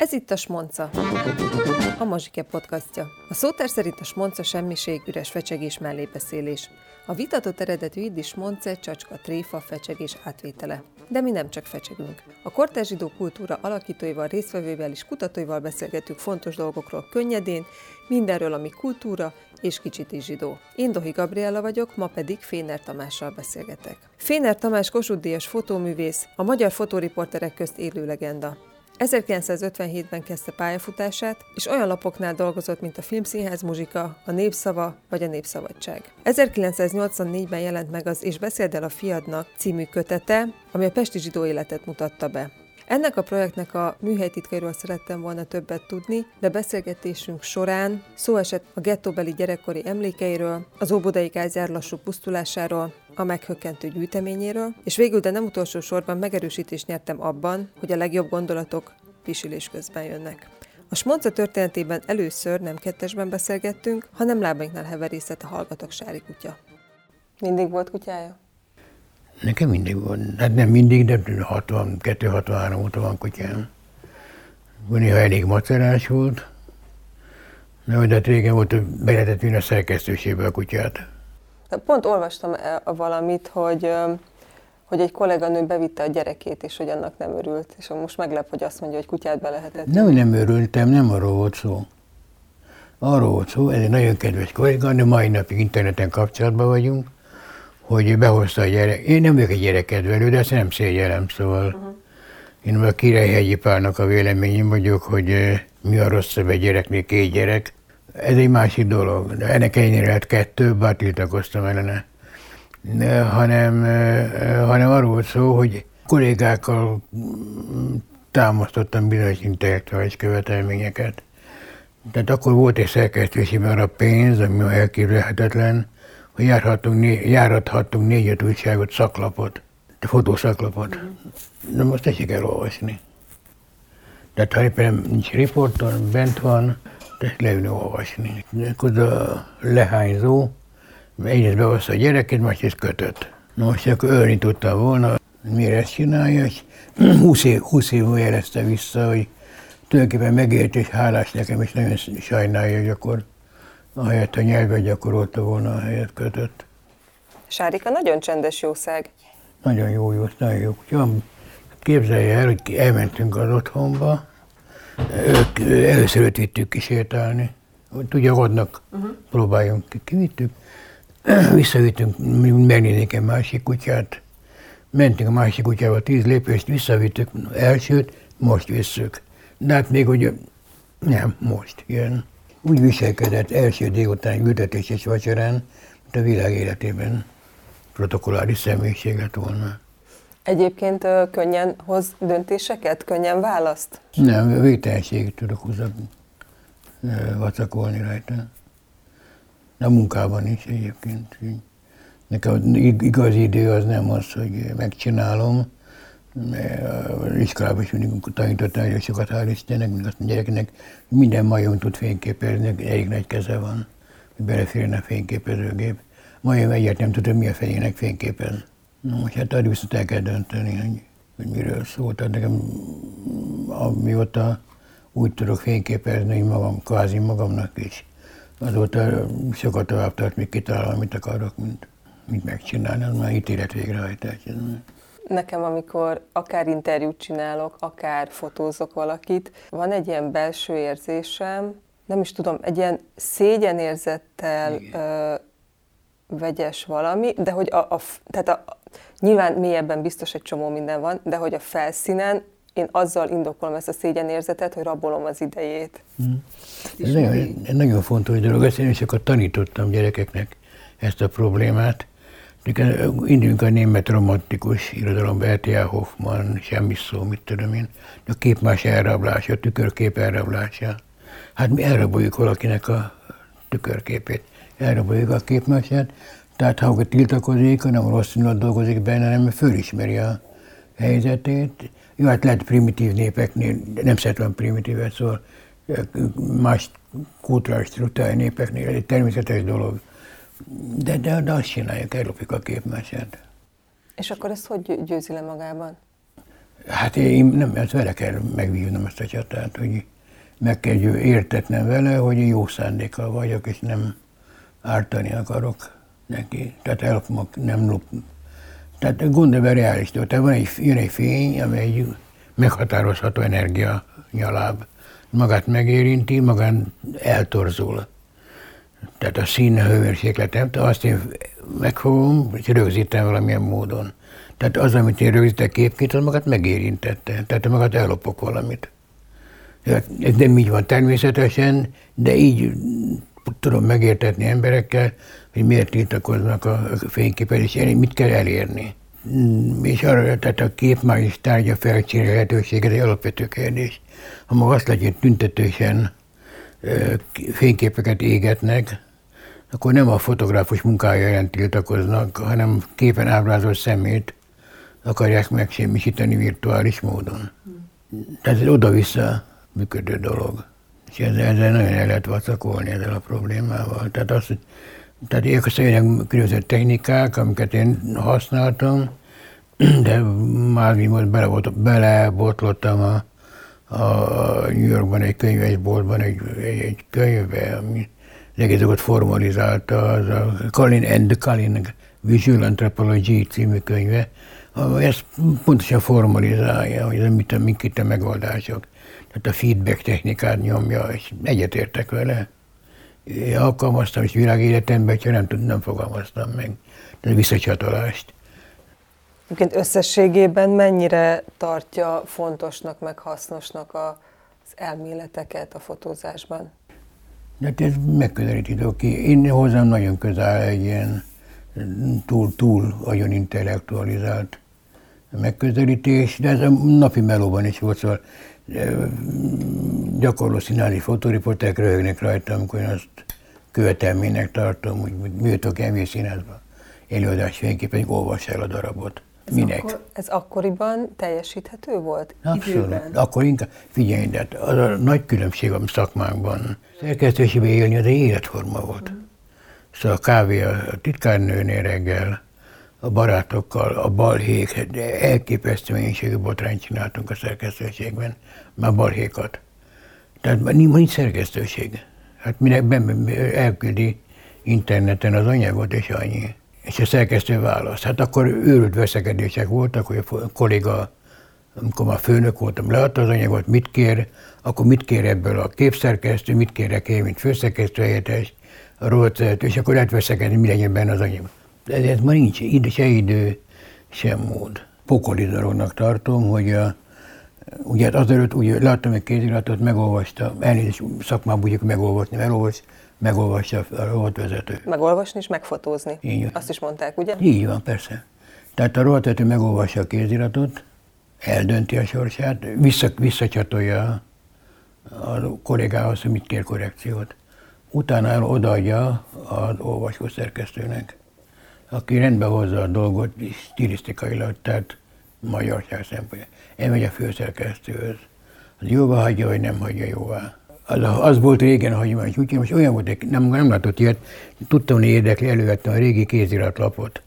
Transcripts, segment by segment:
Ez itt a Smonca, a Mazsike podcastja. A szótár szerint a Smonca semmiség, üres fecsegés, mellébeszélés. A vitatott eredetű iddi Smonce, csacska, tréfa, fecsegés átvétele. De mi nem csak fecsegünk. A kortárs zsidó kultúra alakítóival, résztvevőivel és kutatóival beszélgetünk fontos dolgokról könnyedén, mindenről, ami kultúra és kicsit is zsidó. Én Dohi Gabriella vagyok, ma pedig Féner Tamással beszélgetek. Féner Tamás Kossuth Díjas fotóművész, a magyar fotóriporterek közt élő legenda. 1957-ben kezdte pályafutását, és olyan lapoknál dolgozott, mint a Filmszínház muzsika, a Népszava vagy a Népszabadság. 1984-ben jelent meg az És beszéld el a fiadnak című kötete, ami a pesti zsidó életet mutatta be. Ennek a projektnek a műhelytitkairól szerettem volna többet tudni, de beszélgetésünk során szó esett a gettóbeli gyerekkori emlékeiről, az óbodai kázár lassú pusztulásáról, a meghökkentő gyűjteményéről, és végül, de nem utolsó sorban megerősítést nyertem abban, hogy a legjobb gondolatok pisilés közben jönnek. A Smonca történetében először nem kettesben beszélgettünk, hanem lábainknál heverészett a hallgatok sári kutya. Mindig volt kutyája? Nekem mindig van. Hát nem mindig, de 62-63 óta van kutyám. Néha elég macerás volt, de hogy hát régen volt, hogy be lehetett vinni a szerkesztőségbe a kutyát. Pont olvastam e, valamit, hogy hogy egy kolléganő bevitte a gyerekét, és hogy annak nem örült. És most meglep, hogy azt mondja, hogy kutyát be lehetett. Nem, nem örültem, nem arról volt szó. Arról volt szó, ez egy nagyon kedves kolléganő, mai napig interneten kapcsolatban vagyunk, hogy behozta a gyerek. Én nem vagyok egy gyerekedvelő, de ezt nem szégyellem, szóval uh-huh. én a Királyhegyi Pálnak a véleményem vagyok, hogy mi a rosszabb egy gyereknél két gyerek. Ez egy másik dolog. De ennek ennyire lehet kettő, bár tiltakoztam ellene. De, hanem, hanem arról szó, hogy kollégákkal mm, támasztottam bizonyos intellektuális követelményeket. Tehát akkor volt egy szerkesztésében arra pénz, ami elképzelhetetlen, járhatunk, járathatunk négy-öt újságot, szaklapot, fotószaklapot. De most tessék elolvasni. Tehát ha éppen nincs riporton, bent van, tessék leülni olvasni. Akkor a lehányzó egyrészt behozta a gyereket, másrészt kötött. Na most akkor ölni tudta volna, miért ezt csinálja, és 20 év, 20 év jelezte vissza, hogy tulajdonképpen megért és hálás nekem, és nagyon sajnálja, hogy akkor ahelyett a nyelvet gyakorolta volna, a helyet kötött. Sárika nagyon csendes jószág. Nagyon jó, jó, nagyon jó. Ja, képzelje el, hogy elmentünk az otthonba, ők, először őt vittük kisétálni. Tudja, adnak, uh-huh. próbáljunk ki. Kivittük, visszavittünk megnézni egy másik kutyát, mentünk a másik kutyával tíz lépést, visszavittük elsőt, most visszük. De hát még hogy nem, most jön úgy viselkedett első délután ültetés és vacsorán, mint a világ életében protokolláris személyiség lett volna. Egyébként könnyen hoz döntéseket, könnyen választ? Nem, végtelenség tudok húzatni, vacakolni rajta. A munkában is egyébként. Nekem igazi idő az nem az, hogy megcsinálom, iskolában is mindig tanítottam nagyon sokat, hál' Istennek, még azt a gyereknek minden majom tud fényképezni, elég nagy keze van, hogy beleférjen a fényképezőgép. Majom egyet nem tudom, mi a fejének fényképez. Na most hát addig viszont el kell dönteni, hogy, hogy miről szólt. Tehát nekem amióta úgy tudok fényképezni, hogy magam, kvázi magamnak is. Azóta sokat tovább tart, még kitalálom, amit akarok, mint, mint megcsinálni, az már ítélet végrehajtás. Nekem, amikor akár interjút csinálok, akár fotózok valakit, van egy ilyen belső érzésem, nem is tudom, egy ilyen szégyenérzettel ö, vegyes valami, de hogy a, a, tehát a, nyilván mélyebben biztos egy csomó minden van, de hogy a felszínen én azzal indokolom ezt a szégyenérzetet, hogy rabolom az idejét. Hmm. Ez nagyon, nagyon fontos dolog, ezt én is akkor tanítottam gyerekeknek ezt a problémát, Induljunk a német romantikus irodalom, R.T.A. Hoffman, semmi szó, mit tudom én. A képmás elrablása, a tükörkép elrablása. Hát mi elraboljuk valakinek a tükörképét. Elraboljuk a képmását, tehát ha akkor tiltakozik, hanem rosszul dolgozik benne, nem fölismeri a helyzetét. Jó, hát lehet primitív népeknél, nem szeretem primitívet, szóval más kulturális struktúrai népeknél ez egy természetes dolog de, de, de azt csinálják, ellopjuk a képmesét. És akkor ezt hogy győzi le magában? Hát én nem, ezt vele kell megvívnom ezt a csatát, hogy meg kell értetnem vele, hogy jó szándékkal vagyok, és nem ártani akarok neki. Tehát elfogok, nem lop. Tehát gondolj reális Tehát van egy, jön egy fény, amely egy meghatározható energia nyaláb. Magát megérinti, magán eltorzul. Tehát a szín, a hőmérsékletem, azt én megfogom, és rögzítem valamilyen módon. Tehát az, amit én rögzítek képként, az magát megérintette. Tehát magát ellopok valamit. Ez nem így van természetesen, de így tudom megértetni emberekkel, hogy miért tiltakoznak a fényképezés, mit kell elérni. Mm, és arra, tehát a kép már is tárgya felcserélhetőség, ez egy alapvető kérdés. Ha ma azt legyen tüntetősen fényképeket égetnek, akkor nem a fotográfus munkája ellen tiltakoznak, hanem képen ábrázolt szemét akarják megsemmisíteni virtuális módon. Tehát ez oda-vissza működő dolog. És ezzel, ezzel nagyon el lehet vacakolni ezzel a problémával. Tehát, az, tehát szólják különböző technikák, amiket én használtam, de már most belebotlottam a, a New Yorkban egy könyvesboltban egy, egy, egy könyvbe, ami egész formalizálta, az a Colin and Colin Visual Anthropology című könyve, ezt pontosan formalizálja, hogy ez mit, mik a megoldások. Tehát a feedback technikát nyomja, és egyetértek vele. Én alkalmaztam, és világéletemben, ha nem, nem fogalmaztam meg. Tehát visszacsatolást. Egyébként összességében mennyire tartja fontosnak, meg hasznosnak az elméleteket a fotózásban? Hát ez megközelítő ki. Én hozzám nagyon közel egy ilyen túl, túl nagyon intellektualizált megközelítés, de ez a napi melóban is volt, szóval gyakorló színáli fotóriportek röhögnek rajta, amikor én azt követelménynek tartom, hogy tudok elmenni színházba előadás fényképen, hogy olvass el a darabot. Ez Minek? Akkor, ez akkoriban teljesíthető volt? Abszolút. Akkor inkább, figyelj, de az a nagy különbség a szakmánkban. Szerkesztőségben élni az egy életforma volt. Mm. Szóval a kávé a titkárnőnél reggel, a barátokkal, a balhék, elképesztő mennyiségű botrányt csináltunk a szerkesztőségben, már balhékat. Tehát nincs szerkesztőség. Hát minek elküldi interneten az anyagot, és annyi. És a szerkesztő válasz. Hát akkor őrült veszekedések voltak, hogy a kolléga, amikor már főnök voltam, leadta az anyagot, mit kér, akkor mit kér ebből a képszerkesztő, mit kérek én, mint főszerkesztő helyettes, a és akkor lehet veszekedni, mi legyen benne az anyag. Ez ma nincs idő, se idő, sem mód. Pokoli dolognak tartom, hogy a, ugye hát azelőtt úgy láttam egy kéziratot, megolvasta, elnézést szakmában úgy megolvasni, elolvas, megolvassa a rovatvezető. Megolvasni és megfotózni. Így van. Azt is mondták, ugye? Így van, persze. Tehát a rovatvezető megolvassa a kéziratot, eldönti a sorsát, vissza, visszacsatolja a kollégához, hogy mit kér korrekciót. Utána odaadja az olvasó szerkesztőnek aki rendbe hozza a dolgot, stilisztikailag, tehát magyarság szempontjából. Elmegy a főszerkesztőhöz. Az jóvá hagyja, vagy nem hagyja jóvá. Az, volt régen a hagyomány, úgyhogy most olyan volt, nem, nem látott ilyet, tudtam, hogy érdekli, elővettem a régi kéziratlapot,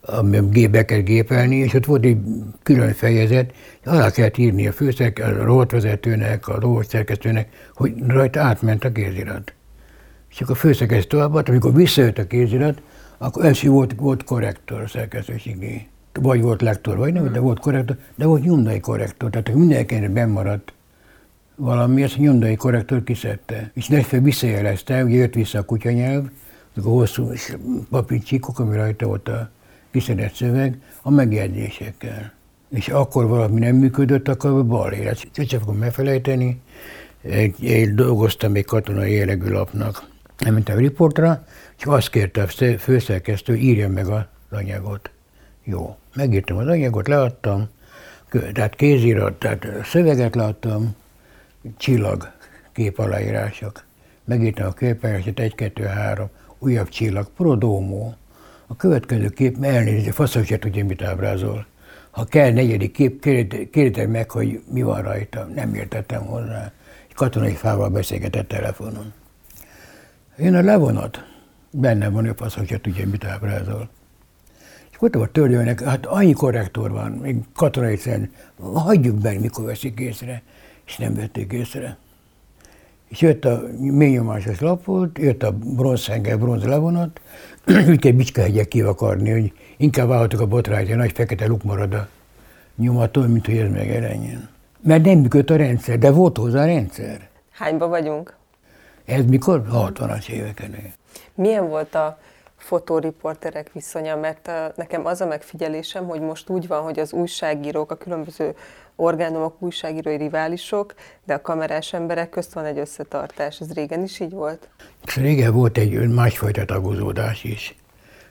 amiben gépbe kell gépelni, és ott volt egy külön fejezet, alá kellett írni a főszerkesztőnek, a rovatvezetőnek, a szerkesztőnek, hogy rajta átment a kézirat. És akkor a főszerkesztő tovább, amikor visszajött a kézirat, akkor első volt, volt korrektor a szerkesztőségi. Vagy volt lektor, vagy nem, de volt korrektor, de volt nyomdai korrektor. Tehát mindenkinek bemaradt valami, ezt a nyomdai korrektor kiszedte. És Nesfe visszajelezte, ugye jött vissza a kutyanyelv, a hosszú papírcsíkok, ami rajta volt a kiszedett szöveg, a megjegyzésekkel. És akkor valami nem működött, akkor bal élet. Sose fogom megfelejteni. Egy, egy dolgoztam egy katonai jellegű lapnak. Elmentem a riportra, és azt kérte a főszerkesztő, írja meg az anyagot. Jó, megírtam az anyagot, leadtam, tehát kézirat, tehát szöveget leadtam, csillag kép aláírások. Megírtam a képaláírásot, egy, kettő, három, újabb csillag, prodómó. A következő kép, elnézést, faszom se tudja, mit ábrázol. Ha kell negyedik kép, kérdetek meg, hogy mi van rajta. Nem értettem hozzá. Egy katonai fával beszélgetett telefonon. Én a levonat benne van a fasz, hogyha tudja, mit ábrázol. És voltam a törlőnek, hát annyi korrektor van, még katonai szerint, hagyjuk be, mikor veszik észre, és nem vették észre. És jött a mély nyomásos lap volt, jött a bronzhengel, bronz levonat, úgy kell bicskahegyek kivakarni, hogy inkább vállaltak a botrányt, a nagy fekete luk marad a nyomaton, mint hogy ez megjelenjen. Mert nem működött a rendszer, de volt hozzá a rendszer. Hányba vagyunk? Ez mikor? 60-as éveken. Milyen volt a fotóriporterek viszonya, mert nekem az a megfigyelésem, hogy most úgy van, hogy az újságírók, a különböző orgánumok, újságírói riválisok, de a kamerás emberek közt van egy összetartás. Ez régen is így volt? Régen volt egy másfajta tagozódás is.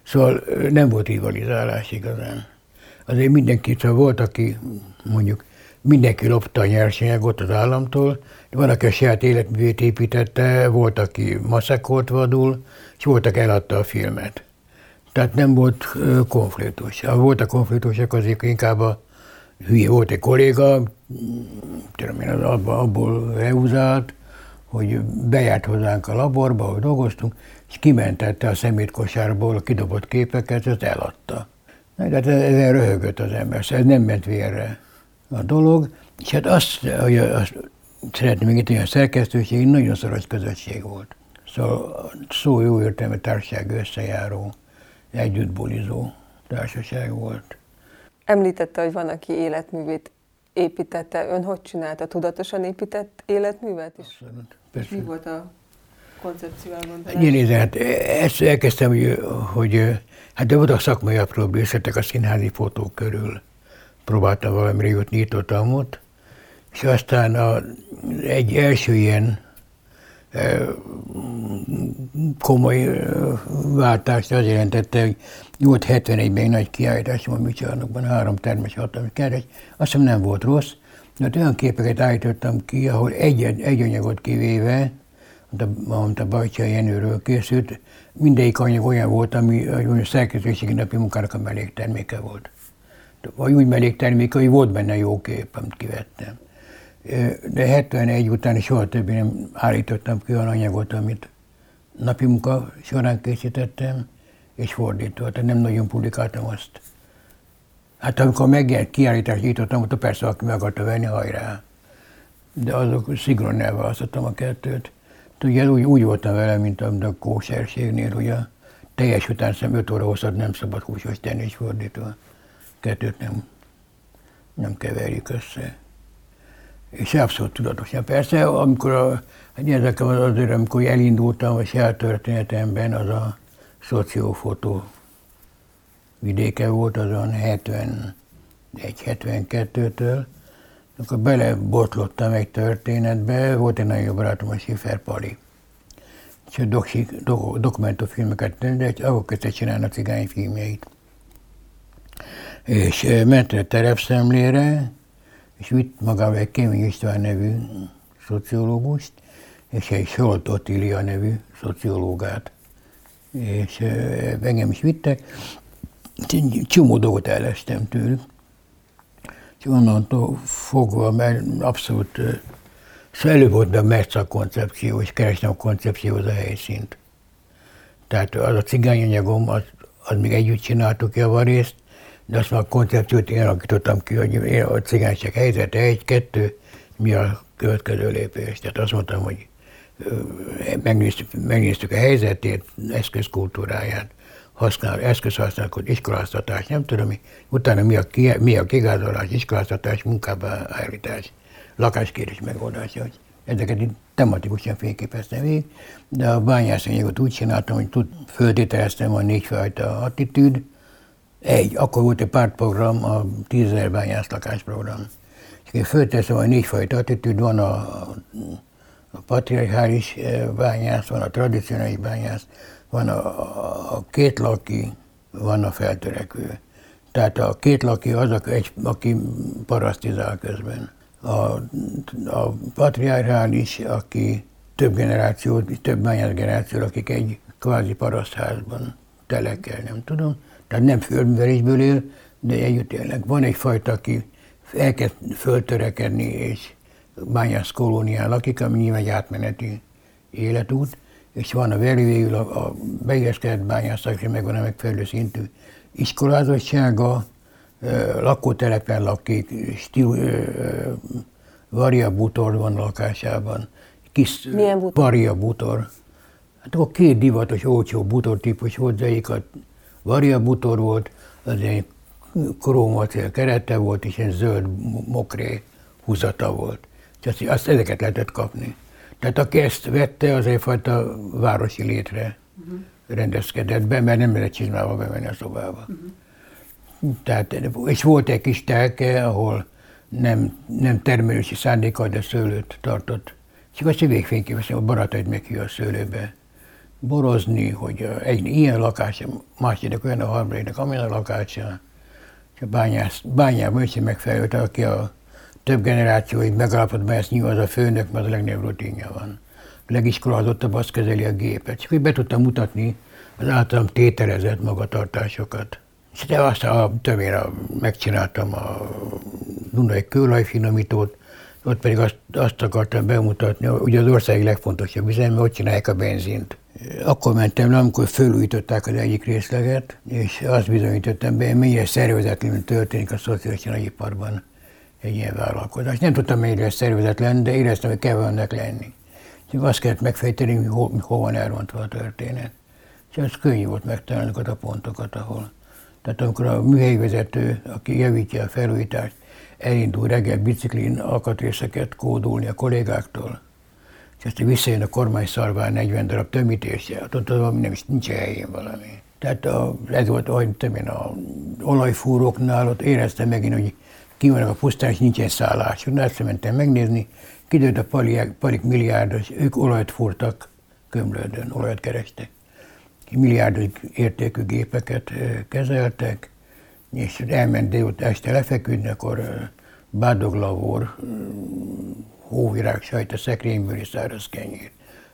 Szóval nem volt rivalizálás igazán. Azért mindenki, szóval volt, aki mondjuk mindenki lopta a nyersanyagot az államtól, van, aki a saját életművét építette, volt, aki maszakolt vadul, és volt, aki eladta a filmet. Tehát nem volt konfliktus. Ha volt a konfliktusok, azért inkább a hülye volt egy kolléga, tudom én, abba, abból reuzált, hogy bejárt hozzánk a laborba, ahol dolgoztunk, és kimentette a szemétkosárból a kidobott képeket, és eladta. Na, de hát ezen röhögött az ember, szóval ez nem ment vérre a dolog, és hát azt, hogy azt szeretném még itt, hogy a szerkesztőség nagyon szoros közösség volt. Szóval szó jó értelme társaság összejáró, együtt bulizó társaság volt. Említette, hogy van, aki életművét építette. Ön hogy csinálta? Tudatosan épített életművet is? Abszolút. Persze. Mi volt a koncepció elgondolás? Nézze, hát ezt elkezdtem, hogy, hogy hát de voltak szakmai apró részletek a színházi fotók körül. Próbáltam valamire jutni, nyitottam ott, és aztán a, egy első ilyen komoly váltást az jelentette, hogy volt 71-ben egy nagy kiállítás a műcsarnokban, három termes hatalmas kiállítás, azt hiszem nem volt rossz, de hát olyan képeket állítottam ki, ahol egy, egy anyagot kivéve, amit a Bajcsa Jenőről készült, mindegyik anyag olyan volt, ami a szerkesztőségi napi munkának a mellékterméke volt. Vagy úgy mellékterméke, hogy volt benne jó kép, amit kivettem de 71 után soha többé nem állítottam ki olyan anyagot, amit napi munka során készítettem, és fordítva, tehát nem nagyon publikáltam azt. Hát amikor megjelent kiállítást nyitottam, ott persze, aki meg akarta venni, hajrá. De azok szigorúan elválasztottam a kettőt. Ugye úgy, úgy voltam vele, mint a kóserségnél, hogy a teljes után szem 5 óra hosszat nem szabad húsos tenni és fordítva. Kettőt nem, nem keverjük össze és abszolút tudatosan. Persze, amikor a, hát ezek azért, amikor elindultam a saját történetemben, az a szociófotó vidéke volt azon 71-72-től, akkor belebotlottam egy történetbe, volt egy nagyon barátom, a Schiffer Pali. És a doksi, do, dokumentumfilmeket, de ahol kezdte csinálni a cigány filmjeit. És ment a terepszemlére, és vitt magával egy Kémény István nevű szociológust, és egy Solt Ottilia nevű szociológát. És engem is vittek, csomó dolgot elestem tőlük. És onnantól fogva, mert abszolút szóval előbb volt a Merca koncepció, és kerestem a koncepcióhoz a helyszínt. Tehát az a cigányanyagom, az, az még együtt csináltuk javarészt, de azt már a koncepciót én alakítottam ki, hogy én a cigányság helyzete egy-kettő, mi a következő lépés. Tehát azt mondtam, hogy megnéztük, megnéztük a helyzetét, eszközkultúráját, használ, eszközhasználkod, iskoláztatás, nem tudom mi, utána mi a, ki, mi a kigázolás, iskoláztatás, munkába állítás, lakáskérés megoldása, hogy ezeket itt tematikusan fényképeztem végig, de a bányászanyagot úgy csináltam, hogy tud, föltételeztem a négyfajta attitűd, egy, akkor volt egy pártprogram, a tízezer bányász lakásprogram. És én fölteszem, hogy négyfajta attitűd van a, a patriarchális eh, bányász, van a tradicionális bányász, van a, a, a kétlaki, van a feltörekvő. Tehát a kétlaki az, egy, aki parasztizál közben. A, a patriarchális, aki több generáció, több bányász generáció, akik egy kvázi parasztházban telekel, nem tudom tehát nem földművelésből él, de együtt élnek. Van egyfajta, aki elkezd föltörekedni, és bányász kolónián lakik, ami nyilván egy átmeneti életút, és van a végül a, a beilleszkedett bányászak, és meg van a megfelelő szintű iskolázottsága, lakótelepen lakik, stíl, Varia Butor van lakásában. Kis Milyen butor? Varia Butor. Hát akkor két divatos, olcsó butor típus volt, de a Varia Butor volt, az egy krómacél kerete volt, és egy zöld mokré húzata volt. És azt, ezeket lehetett kapni. Tehát aki ezt vette, az egyfajta városi létre uh-huh. rendezkedett be, mert nem lehet csizmába bemenni a szobába. Uh-huh. Tehát, és volt egy kis telke, ahol nem, nem termelési szándékkal, de szőlőt tartott. Csak azt végfényképeztem, a barátaid meghívja a szőlőbe borozni, hogy egy ilyen lakás, másik olyan a harmadiknak, amilyen a lakása, és a bányász, bányában össze megfelelőt, aki a több generációig megállapodott, mert ezt nyilván az a főnök, mert a legnagyobb rutinja van. A legiskolazottabb azt kezeli a gépet. Csak hogy be tudtam mutatni az általam tételezett magatartásokat. És de azt a, többére megcsináltam a Dunai kőolajfinomítót, ott pedig azt, azt akartam bemutatni, hogy az ország legfontosabb üzem, mert ott csinálják a benzint. Akkor mentem le, amikor fölújították az egyik részleget, és azt bizonyítottam be, mennyire szervezetlenül történik a szociális nagyiparban egy ilyen vállalkozás. Nem tudtam mennyire szervezetlen, de éreztem, hogy kell ennek lenni. Csak azt kellett megfejteni, hogy ho, hova van elrontva a történet. És az könnyű volt megtalálni a pontokat, ahol. Tehát amikor a műhelyvezető, aki javítja a felújítást, elindul reggel biciklin alkatrészeket kódolni a kollégáktól, és aztán visszajön a kormány szarván 40 darab tömítésre, ott ott valami nem is nincs helyén valami. Tehát a, ez volt, ahogy tudom én, a olajfúróknál, ott éreztem megint, hogy ki van a pusztán, és nincsen szállás. Na, ezt mentem megnézni, kidőlt a paliák, palik milliárdos, ők olajt fúrtak Kömlődön, olajat kerestek. Milliárdos értékű gépeket kezeltek, és elment délután este lefeküdni, akkor bádoglavor, hóvirág sajt a szekrényből és száraz kenyér.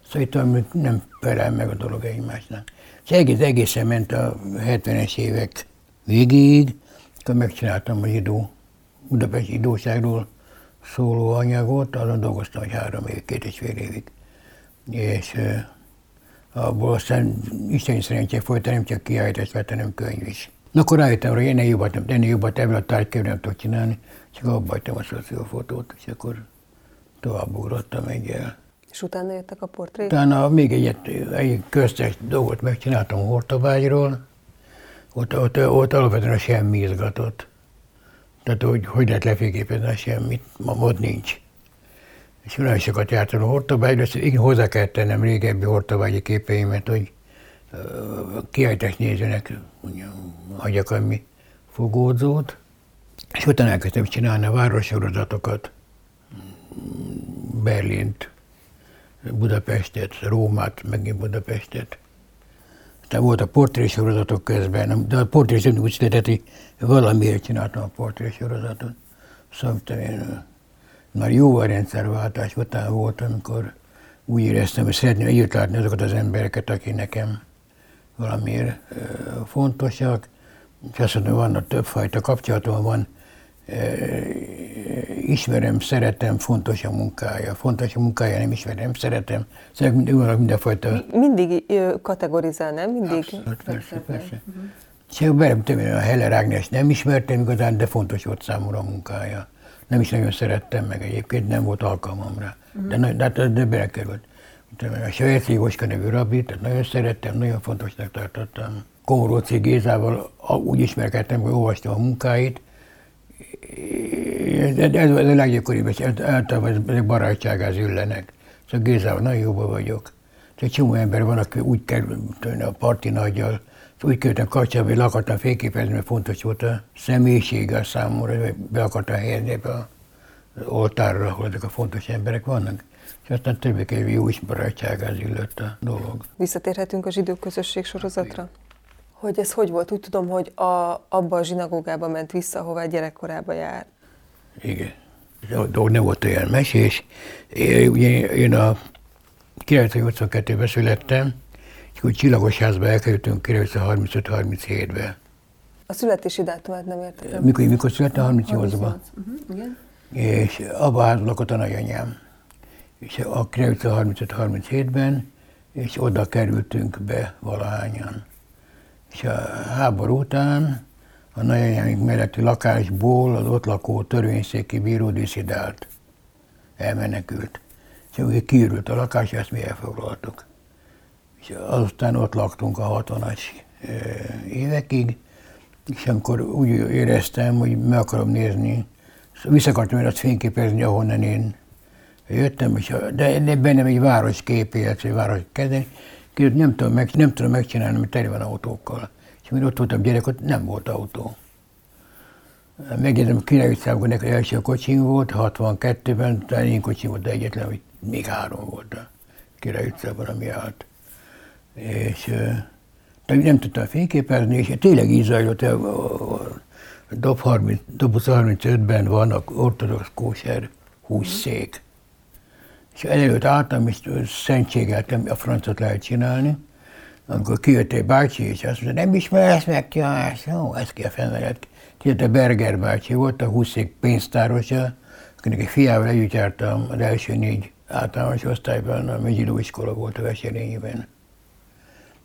Szóval nem felel meg a dolog egymásnak. És egész, egészen ment a 70-es évek végéig, akkor megcsináltam a idó, Budapesti idóságról szóló anyagot, azon dolgoztam, hogy három év, két és fél évig. És abból aztán isteni szerencsé folyt, nem csak kiállítást vett, hanem könyv is. Na akkor rájöttem, hogy ennél jobbat, ennél jobbat ebből a tárgykörben nem tudok csinálni, csak abba hagytam a szociófotót, és akkor tovább ugrottam egyel. És utána jöttek a portrék? Utána még egyet, egy köztes dolgot megcsináltam Hortobágyról, ott, ott, ott alapvetően semmi izgatott. Tehát, hogy hogy lehet lefényképezni semmit, ma ott nincs. És nagyon sokat jártam a Hortobágyra, ezt így hozzá kell tennem régebbi Hortobágyi képeimet, hogy kiállítást nézőnek hagyjak ami fogódzót, és utána elkezdtem csinálni a várossorozatokat, Berlint, Budapestet, Rómát, megint Budapestet. Aztán volt a portrésorozatok közben, de a portrésorozatok úgy született, hogy valamiért csináltam a portrésorozatot. Szóval én már jóval rendszerváltás után volt, amikor úgy éreztem, hogy szeretném együtt látni azokat az embereket, akik nekem valamiért fontosak. És azt mondom, vannak többfajta kapcsolatom, van ismerem, szeretem, fontos a munkája. Fontos a munkája, nem ismerem, szeretem. Szeretem minden, mindenfajta... Mindig kategorizál, nem? Mindig? Abszolút, persze, persze. Uh-huh. Belem a Heller Ágnes nem ismertem igazán, de fontos volt számomra a munkája. Nem is nagyon szerettem meg egyébként, nem volt alkalmam rá. Uh-huh. De, de, de, de belekerült. A Saját Jóska nevű rabit, nagyon szerettem, nagyon fontosnak tartottam. Komoróci Gézával úgy ismerkedtem, hogy olvastam a munkáit, ez, a leggyakoribb, és általában ezek barátságáz üllenek. Szóval Gézával nagyon jóban vagyok. Egy csomó ember van, aki úgy került a parti nagyjal, úgy kerültem kapcsolatba, hogy le akartam fényképezni, mert fontos volt a személyisége számomra, hogy be akartam helyezni ebbe az oltárra, ahol ezek a fontos emberek vannak. És aztán többé jó is barátságáz ülött a dolog. Visszatérhetünk a zsidó közösség sorozatra? Hogy ez hogy volt? Úgy tudom, hogy a, abba a zsinagógába ment vissza, ahová gyerekkorába jár. Igen. De nem volt olyan mesés. Én, ugye én a 1982-ben születtem, és úgy Csillagosházba elkerültünk 1935-37-be. A születési dátumát nem értem. Mikor, mikor születtem? 38-ban. Uh-huh, igen. És abban a házban lakott a nagyanyám. És a 1935-37-ben, és oda kerültünk be valahányan. És a háború után a nagyanyámink melletti lakásból az ott lakó törvényszéki bíró diszidált. Elmenekült. És úgy kiürült a lakás, ezt mi elfoglaltuk. És azután ott laktunk a 60-as évekig, és amikor úgy éreztem, hogy meg akarom nézni, vissza akartam azt fényképezni, ahonnan én jöttem, és a, de bennem egy városkép élt, egy város kezdeni, nem tudom, meg, nem tudom megcsinálni, mert tele van autókkal. És amikor ott voltam gyerek, ott nem volt autó. Megjegyzem, Király utcában nekem első kocsim volt, 62-ben, talán én kocsim volt, de egyetlen, hogy még három volt a Király utcában, ami állt. És de nem tudtam fényképezni, és tényleg így zajlott, a, a, a Dob 30, Dob 35-ben van a ortodox kóser húszszék. És előtt álltam, és szentségeltem, a francot lehet csinálni. Amikor kijött egy bácsi, és azt mondta, nem ismersz meg ki, jó, ez ki a fennelet. a Berger bácsi volt, a húszék pénztárosa, akinek egy fiával együtt jártam az első négy általános osztályban, a Megyiló iskola volt a Veselényben.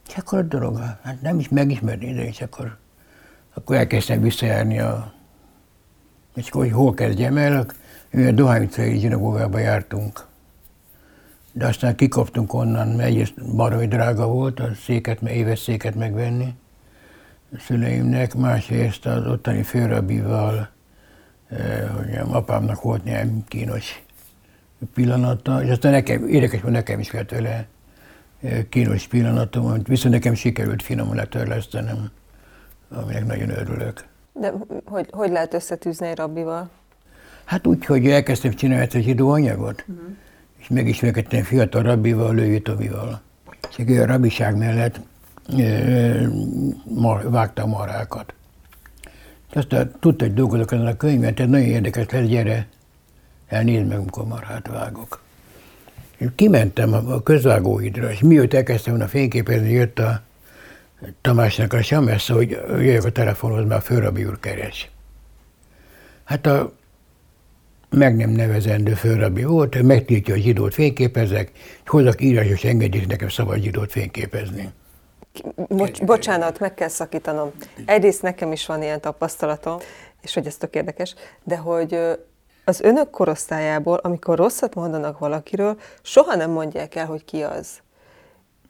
És akkor a dolog, hát nem is megismerni, de és akkor, akkor elkezdtem visszajárni a... És akkor, hogy hol kezdjem el, mi a Dohány utcai zsinagógába jártunk. De aztán kikoptunk onnan, mert egyrészt baromi drága volt a széket, éves széket megvenni a szüleimnek, másrészt az ottani főrabival, eh, hogy apámnak volt néhány kínos pillanata, és aztán nekem, érdekes, hogy nekem is kellett vele kínos pillanatom, amit viszont nekem sikerült finomul letörlesztenem, aminek nagyon örülök. De hogy, hogy lehet összetűzni egy rabbival? Hát úgy, hogy elkezdtem csinálni egy zsidó anyagot, uh-huh. És megismerkedtem fiatal rabbival, Lővi Tomival. És a rabbiság mellett e, mar, vágta a marákat. És aztán tudta, hogy dolgozok ezen a könyvben, tehát nagyon érdekes lesz, gyere, elnézd meg, amikor marhát vágok. Én kimentem a közvágóidra, és mióta elkezdtem volna fényképezni, jött a Tamásnak a semessze, hogy jöjjök a telefonhoz, mert a főrabi úr keres. Hát a meg nem nevezendő főrabi volt, megtiltja, hogy zsidót fényképezek, és hozzak írásos engedélyt, nekem szabad zsidót fényképezni. Bocs, bocsánat, meg kell szakítanom. Egyrészt nekem is van ilyen tapasztalatom, és hogy ez tök érdekes, de hogy az önök korosztályából, amikor rosszat mondanak valakiről, soha nem mondják el, hogy ki az.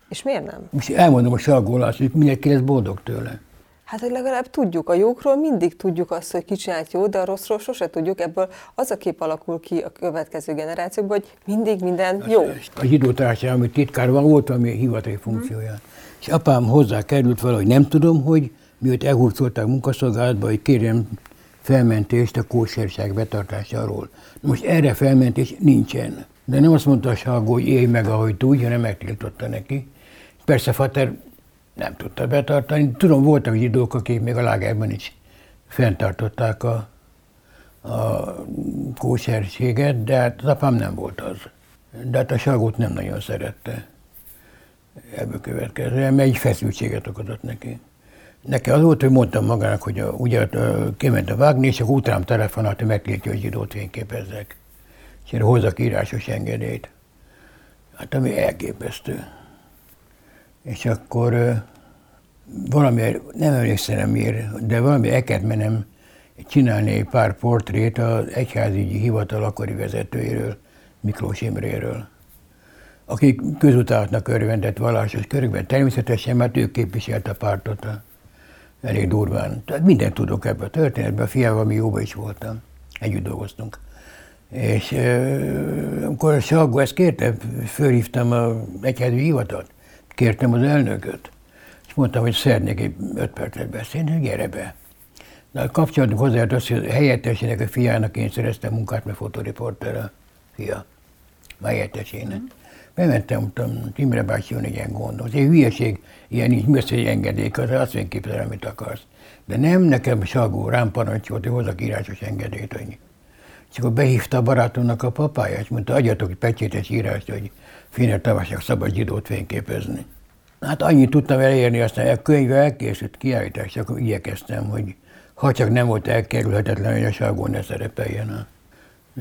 És miért nem? Most elmondom a sargólást, hogy mindenki lesz boldog tőle. Hát, hogy legalább tudjuk. A jókról mindig tudjuk azt, hogy ki csinált jó, de a rosszról sose tudjuk. Ebből az a kép alakul ki a következő generációkban, hogy mindig minden jó. A zsidó társadalmi titkár van, volt valami hivatali funkciója. Hmm. És apám hozzá került valahogy, nem tudom, hogy miért elhurcolták munkaszolgálatba, hogy kérjem felmentést a kóserság betartásáról. Most erre felmentés nincsen. De nem azt mondta a Salgó, hogy élj meg, ahogy tudja, hanem megtiltotta neki. Persze Fater nem tudta betartani. Tudom, voltak zsidók, akik még a lágerben is fenntartották a, a kóserséget, de hát az apám nem volt az. De hát a Salgót nem nagyon szerette ebből következően, mert egy feszültséget okozott neki. Nekem az volt, hogy mondtam magának, hogy a, ugye kiment a vágni, és akkor utánam telefonált, hogy megkértje, hogy zsidót fényképezzek. És én hozzak írásos engedélyt. Hát ami elképesztő. És akkor valami, nem emlékszem miért, de valami el kellett mennem csinálni egy pár portrét az egyházügyi hivatal akkori vezetőjéről, Miklós Imréről, akik közutálatnak örvendett vallásos körükben. Természetesen, mert ő képviselt a pártot a elég durván. Tehát mindent tudok ebből a történetben, a fiával mi jóban is voltam, együtt dolgoztunk. És euh, amikor Salgó ezt kérte, fölhívtam a egyházű hivatalt, kértem az elnököt, és mondtam, hogy szeretnék egy öt percet beszélni, gyere be. De kapcsolatunk hozzá az, hogy helyettesének a fiának én szereztem munkát, mert fotoriporter a fia, a helyettesének. Bementem, mondtam, Imre bácsi, van egy ilyen gondom. Ez egy hülyeség, ilyen így messze egy engedély, az azt én képzelem, amit akarsz. De nem nekem Salgó rám parancsolt, hogy hozzak írásos engedélyt, hogy és akkor behívta a barátomnak a papáját, és mondta, adjatok egy pecsétes írást, hogy Finer Tavasnak szabad zsidót fényképezni. Hát annyit tudtam elérni, aztán a könyve elkészült kiállítás, akkor igyekeztem, hogy ha csak nem volt elkerülhetetlen, hogy a Salgó ne szerepeljen,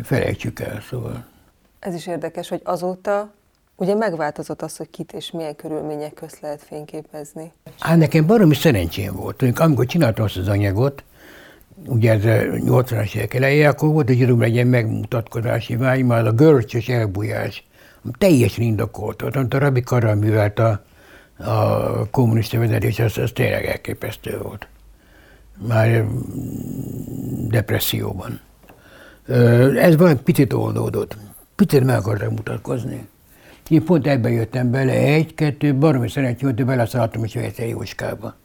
felejtsük el, szóval. Ez is érdekes, hogy azóta Ugye megváltozott az, hogy kit és milyen körülmények közt lehet fényképezni? Hát nekem baromi szerencsém volt. Amikor csináltam azt az anyagot, ugye ez 80-as évek eleje, akkor volt, egy legyen megmutatkozási vágy, már a görcsös elbújás teljesen indokolt. Amit a Rabi Karral művelt a, a kommunista vezetés, az, az tényleg elképesztő volt. Már depresszióban. Ez valami picit oldódott. Picit meg akartam mutatkozni. Én pont ebben jöttem bele, egy-kettő, baromi szerencsé volt, hogy beleszálltam is egyszer Jóskába.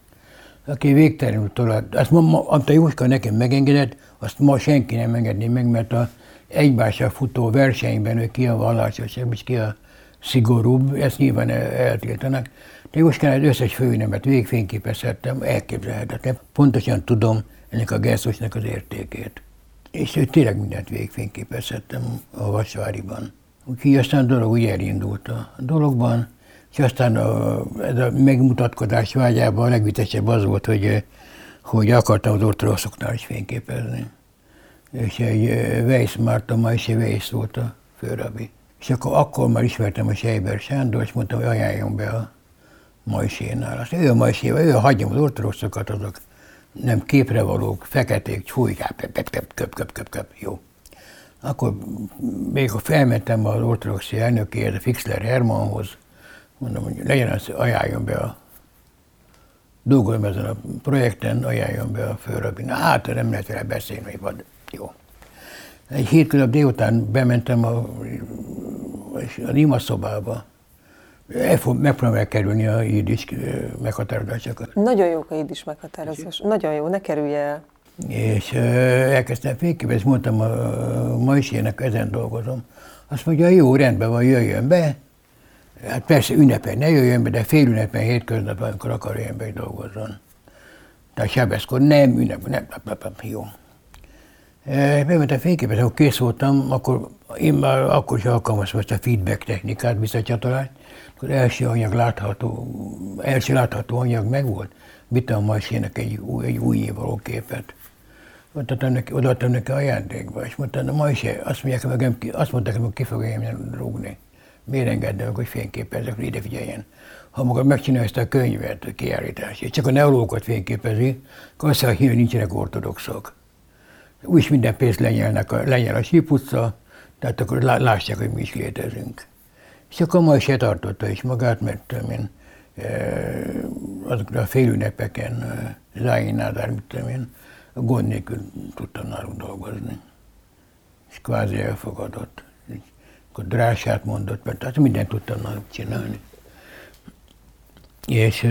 Aki végtelenül tovább. Azt ma, ma, a Jóska nekem megengedett, azt ma senki nem engedné meg, mert a egymással futó versenyben ő ki a vallásosabb, és ki a szigorúbb, ezt nyilván eltiltanak. De Jóskán az összes főnemet végfényképezhettem, elképzelhetetlen. Pontosan tudom ennek a gesztusnak az értékét. És ő tényleg mindent végfényképezhettem a Vasváriban. Úgyhogy aztán a dolog úgy elindult a dologban, és aztán a, ez a megmutatkozás vágyában a legvitesebb az volt, hogy, hogy akartam az ortodoxoknál is fényképezni. És egy Weiss Márta, ma is egy Weiss volt a főrabi. És akkor, akkor már ismertem a Sejber Sándor, és mondtam, hogy ajánljon be a Majsénál. Azt ő a Majséval, ő hagyjam az ortodoxokat, azok nem képre valók, feketék, csújkák, köp, köp, köp, köp, köp, köp, jó. Akkor még ha felmentem az ortodoxi elnökéhez, a Fixler Hermanhoz, mondom, hogy legyen az, ajánljon be a dolgozom ezen a projekten, ajánljon be a főrabin. Hát, nem lehet vele beszélni, vad. Jó. Egy hétköznap délután bementem a, a Nima szobába, megpróbálom elkerülni a ídis meghatározásokat. Nagyon jók a ídis meghatározás. Nagyon jó, ne kerülje el. És elkezdtem fényképezni, mondtam a Majsének, ezen dolgozom. Azt mondja, jó, rendben van, jöjjön be. Hát persze ünnepen ne jöjjön be, de fél ünnepen, hétköznap, amikor akar jöjjön be, dolgozzon. Tehát sebeszkor nem ünnep, nem, nem, nem, jó. Bementem fényképezni, akkor kész voltam, akkor én már akkor is alkalmaztam ezt a feedback technikát, visszacsatolást, akkor első anyag látható, első látható anyag megvolt, vittem a Majsének egy, új, egy új való képet. Odaadtam neki, odaadtam neki ajándékba, és mondta, na Majsé, azt mondják, meg, azt mondták, hogy ki fogja rúgni. Miért engedne meg, hogy fényképezzek, hogy ide figyeljen. Ha maga megcsinálja ezt a könyvet, a kiállítást, csak a neológokat fényképezi, akkor azt mondja, hogy nincsenek ortodoxok. Úgy minden pénzt lenyelnek a, lenyel a síputca, tehát akkor lássák, hogy mi is létezünk. És akkor ma se tartotta is magát, mert én, azokra a félünnepeken, e, Záin Nádár, mit tudom én, gond nélkül tudtam nálunk dolgozni. És kvázi elfogadott. És akkor drását mondott, mert hát mindent tudtam náluk csinálni. És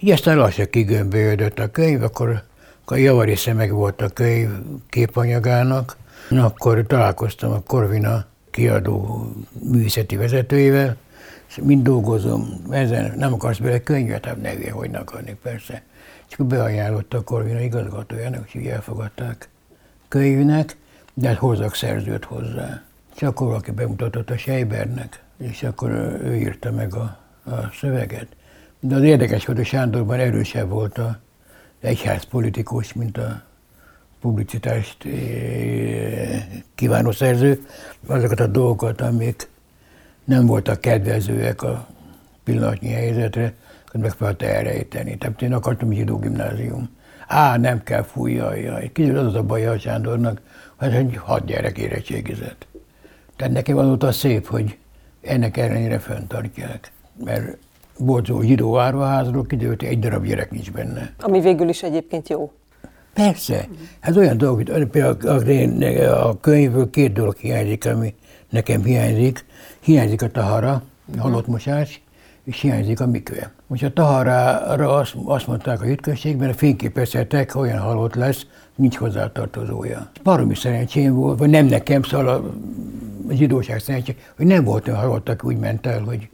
így aztán lassan kigömbölyödött a könyv, akkor a javarésze meg volt a könyv képanyagának, akkor találkoztam a Korvina kiadó művészeti vezetőjével, és mind dolgozom, ezen nem akarsz bele könyvet, hát ne hülye, hogy ne akarnék, persze. Akkor beajánlotta a Korvina igazgatójának, így elfogadták könyvnek, de hát hozzak szerzőt hozzá. És akkor valaki bemutatott a Sejbernek, és akkor ő írta meg a, a szöveget. De az érdekes volt, hogy Sándorban erősebb volt a egyház politikus, mint a publicitást eh, kívánó szerző, azokat a dolgokat, amik nem voltak kedvezőek a pillanatnyi helyzetre, akkor megpróbálta elrejteni. Tehát én akartam zsidó gimnázium. Á, nem kell fújja, jaj. Kicsit az a baj a Sándornak, hogy hat gyerek érettségizett. Tehát nekem az szép, hogy ennek ellenére fenntartják. Mert volt zsidó árvaházról, kiderült, egy darab gyerek nincs benne. Ami végül is egyébként jó. Persze. Ez olyan dolog, hogy például a könyvből két dolog hiányzik, ami nekem hiányzik. Hiányzik a tahara, a halottmosás, és hiányzik a mikve. Most a taharára azt, azt mondták a hitközségben, a fényképezhetek, olyan halott lesz, nincs hozzátartozója. Baromi szerencsém volt, vagy nem nekem, szóval a zsidóság szerencsé, hogy nem volt olyan halott, aki úgy ment el, hogy...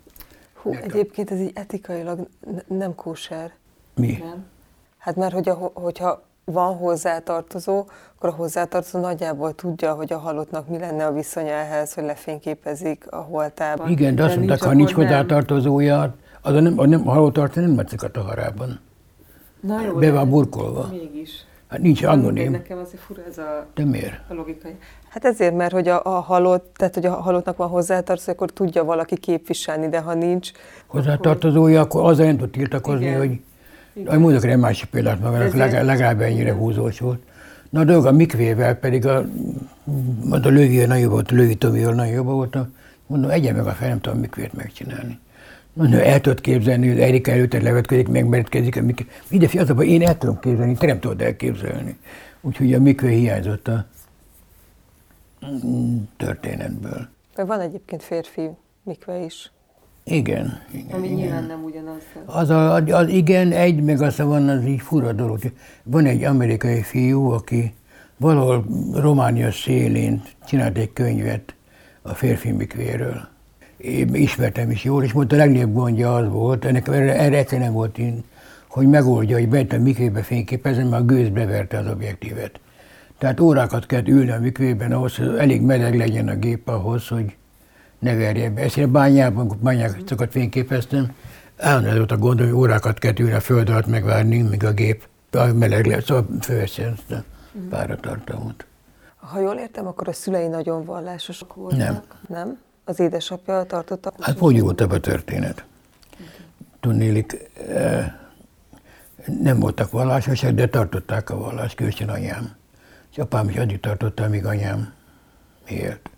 Hú, egyébként ez így etikailag nem kóser. Mi? Nem. Hát mert hogy a, hogyha van hozzátartozó, akkor a hozzátartozó nagyjából tudja, hogy a halottnak mi lenne a viszonya ehhez, hogy lefényképezik a holtában. Igen, de azt mondták, ha nincs hozzátartozója, az a, nem, a, nem, a halott nem metszik a taharában. Na jó, Be van burkolva. Mégis. Hát nincs anonim. Nekem azért fura ez a, De miért? a logikai. Hát ezért, mert hogy a, a halott, tehát hogy a halottnak van hozzátartozó, akkor tudja valaki képviselni, de ha nincs... Hozzátartozója, akkor azzal nem tud tiltakozni, Igen. hogy Igen. Mondok egy másik példát Ezért- legalább, legalább ennyire húzós volt. Na a dolog a mikvével pedig a, a lövi nagyon volt, a lövi Tomival nagyon jobb volt. a- Mondom, egyen meg a fel, nem tudom mikvét megcsinálni. Mondom, el tudod képzelni, hogy Erika előtt levetkezik, megmerítkezik a mikvé. Ide fi, az a baj, én el tudom képzelni, te nem tudod elképzelni. Úgyhogy a mikvé hiányzott a történetből. Van egyébként férfi mikve is. Igen, igen. Ami igen. nyilván nem ugyanaz. Az, a, az igen, egy, meg az van, az így fura dolog. Van egy amerikai fiú, aki valahol Románia szélén csinált egy könyvet a férfi mikvéről. Én ismertem is jól, és mondta, a legnagyobb gondja az volt, ennek erre, erre egyszer nem volt én, hogy megoldja, hogy bent a mikvébe fényképezni, mert a gőz beverte az objektívet. Tehát órákat kellett ülni a mikvében ahhoz, hogy elég meleg legyen a gép ahhoz, hogy ne verje be. Ezt én a bányában, bányákat fényképeztem, állandóan volt a gond, hogy órákat kellett ülni a föld alatt megvárni, míg a gép a meleg lesz, szóval fölveszi ezt a páratartalmat. Ha jól értem, akkor a szülei nagyon vallásosak voltak. Nem. Nem? Az édesapja tartotta? Hát bonyolultabb a történet. Tudnélik, eh, nem voltak vallásosak, de tartották a vallást, különösen anyám. És apám is addig tartotta, amíg anyám élt.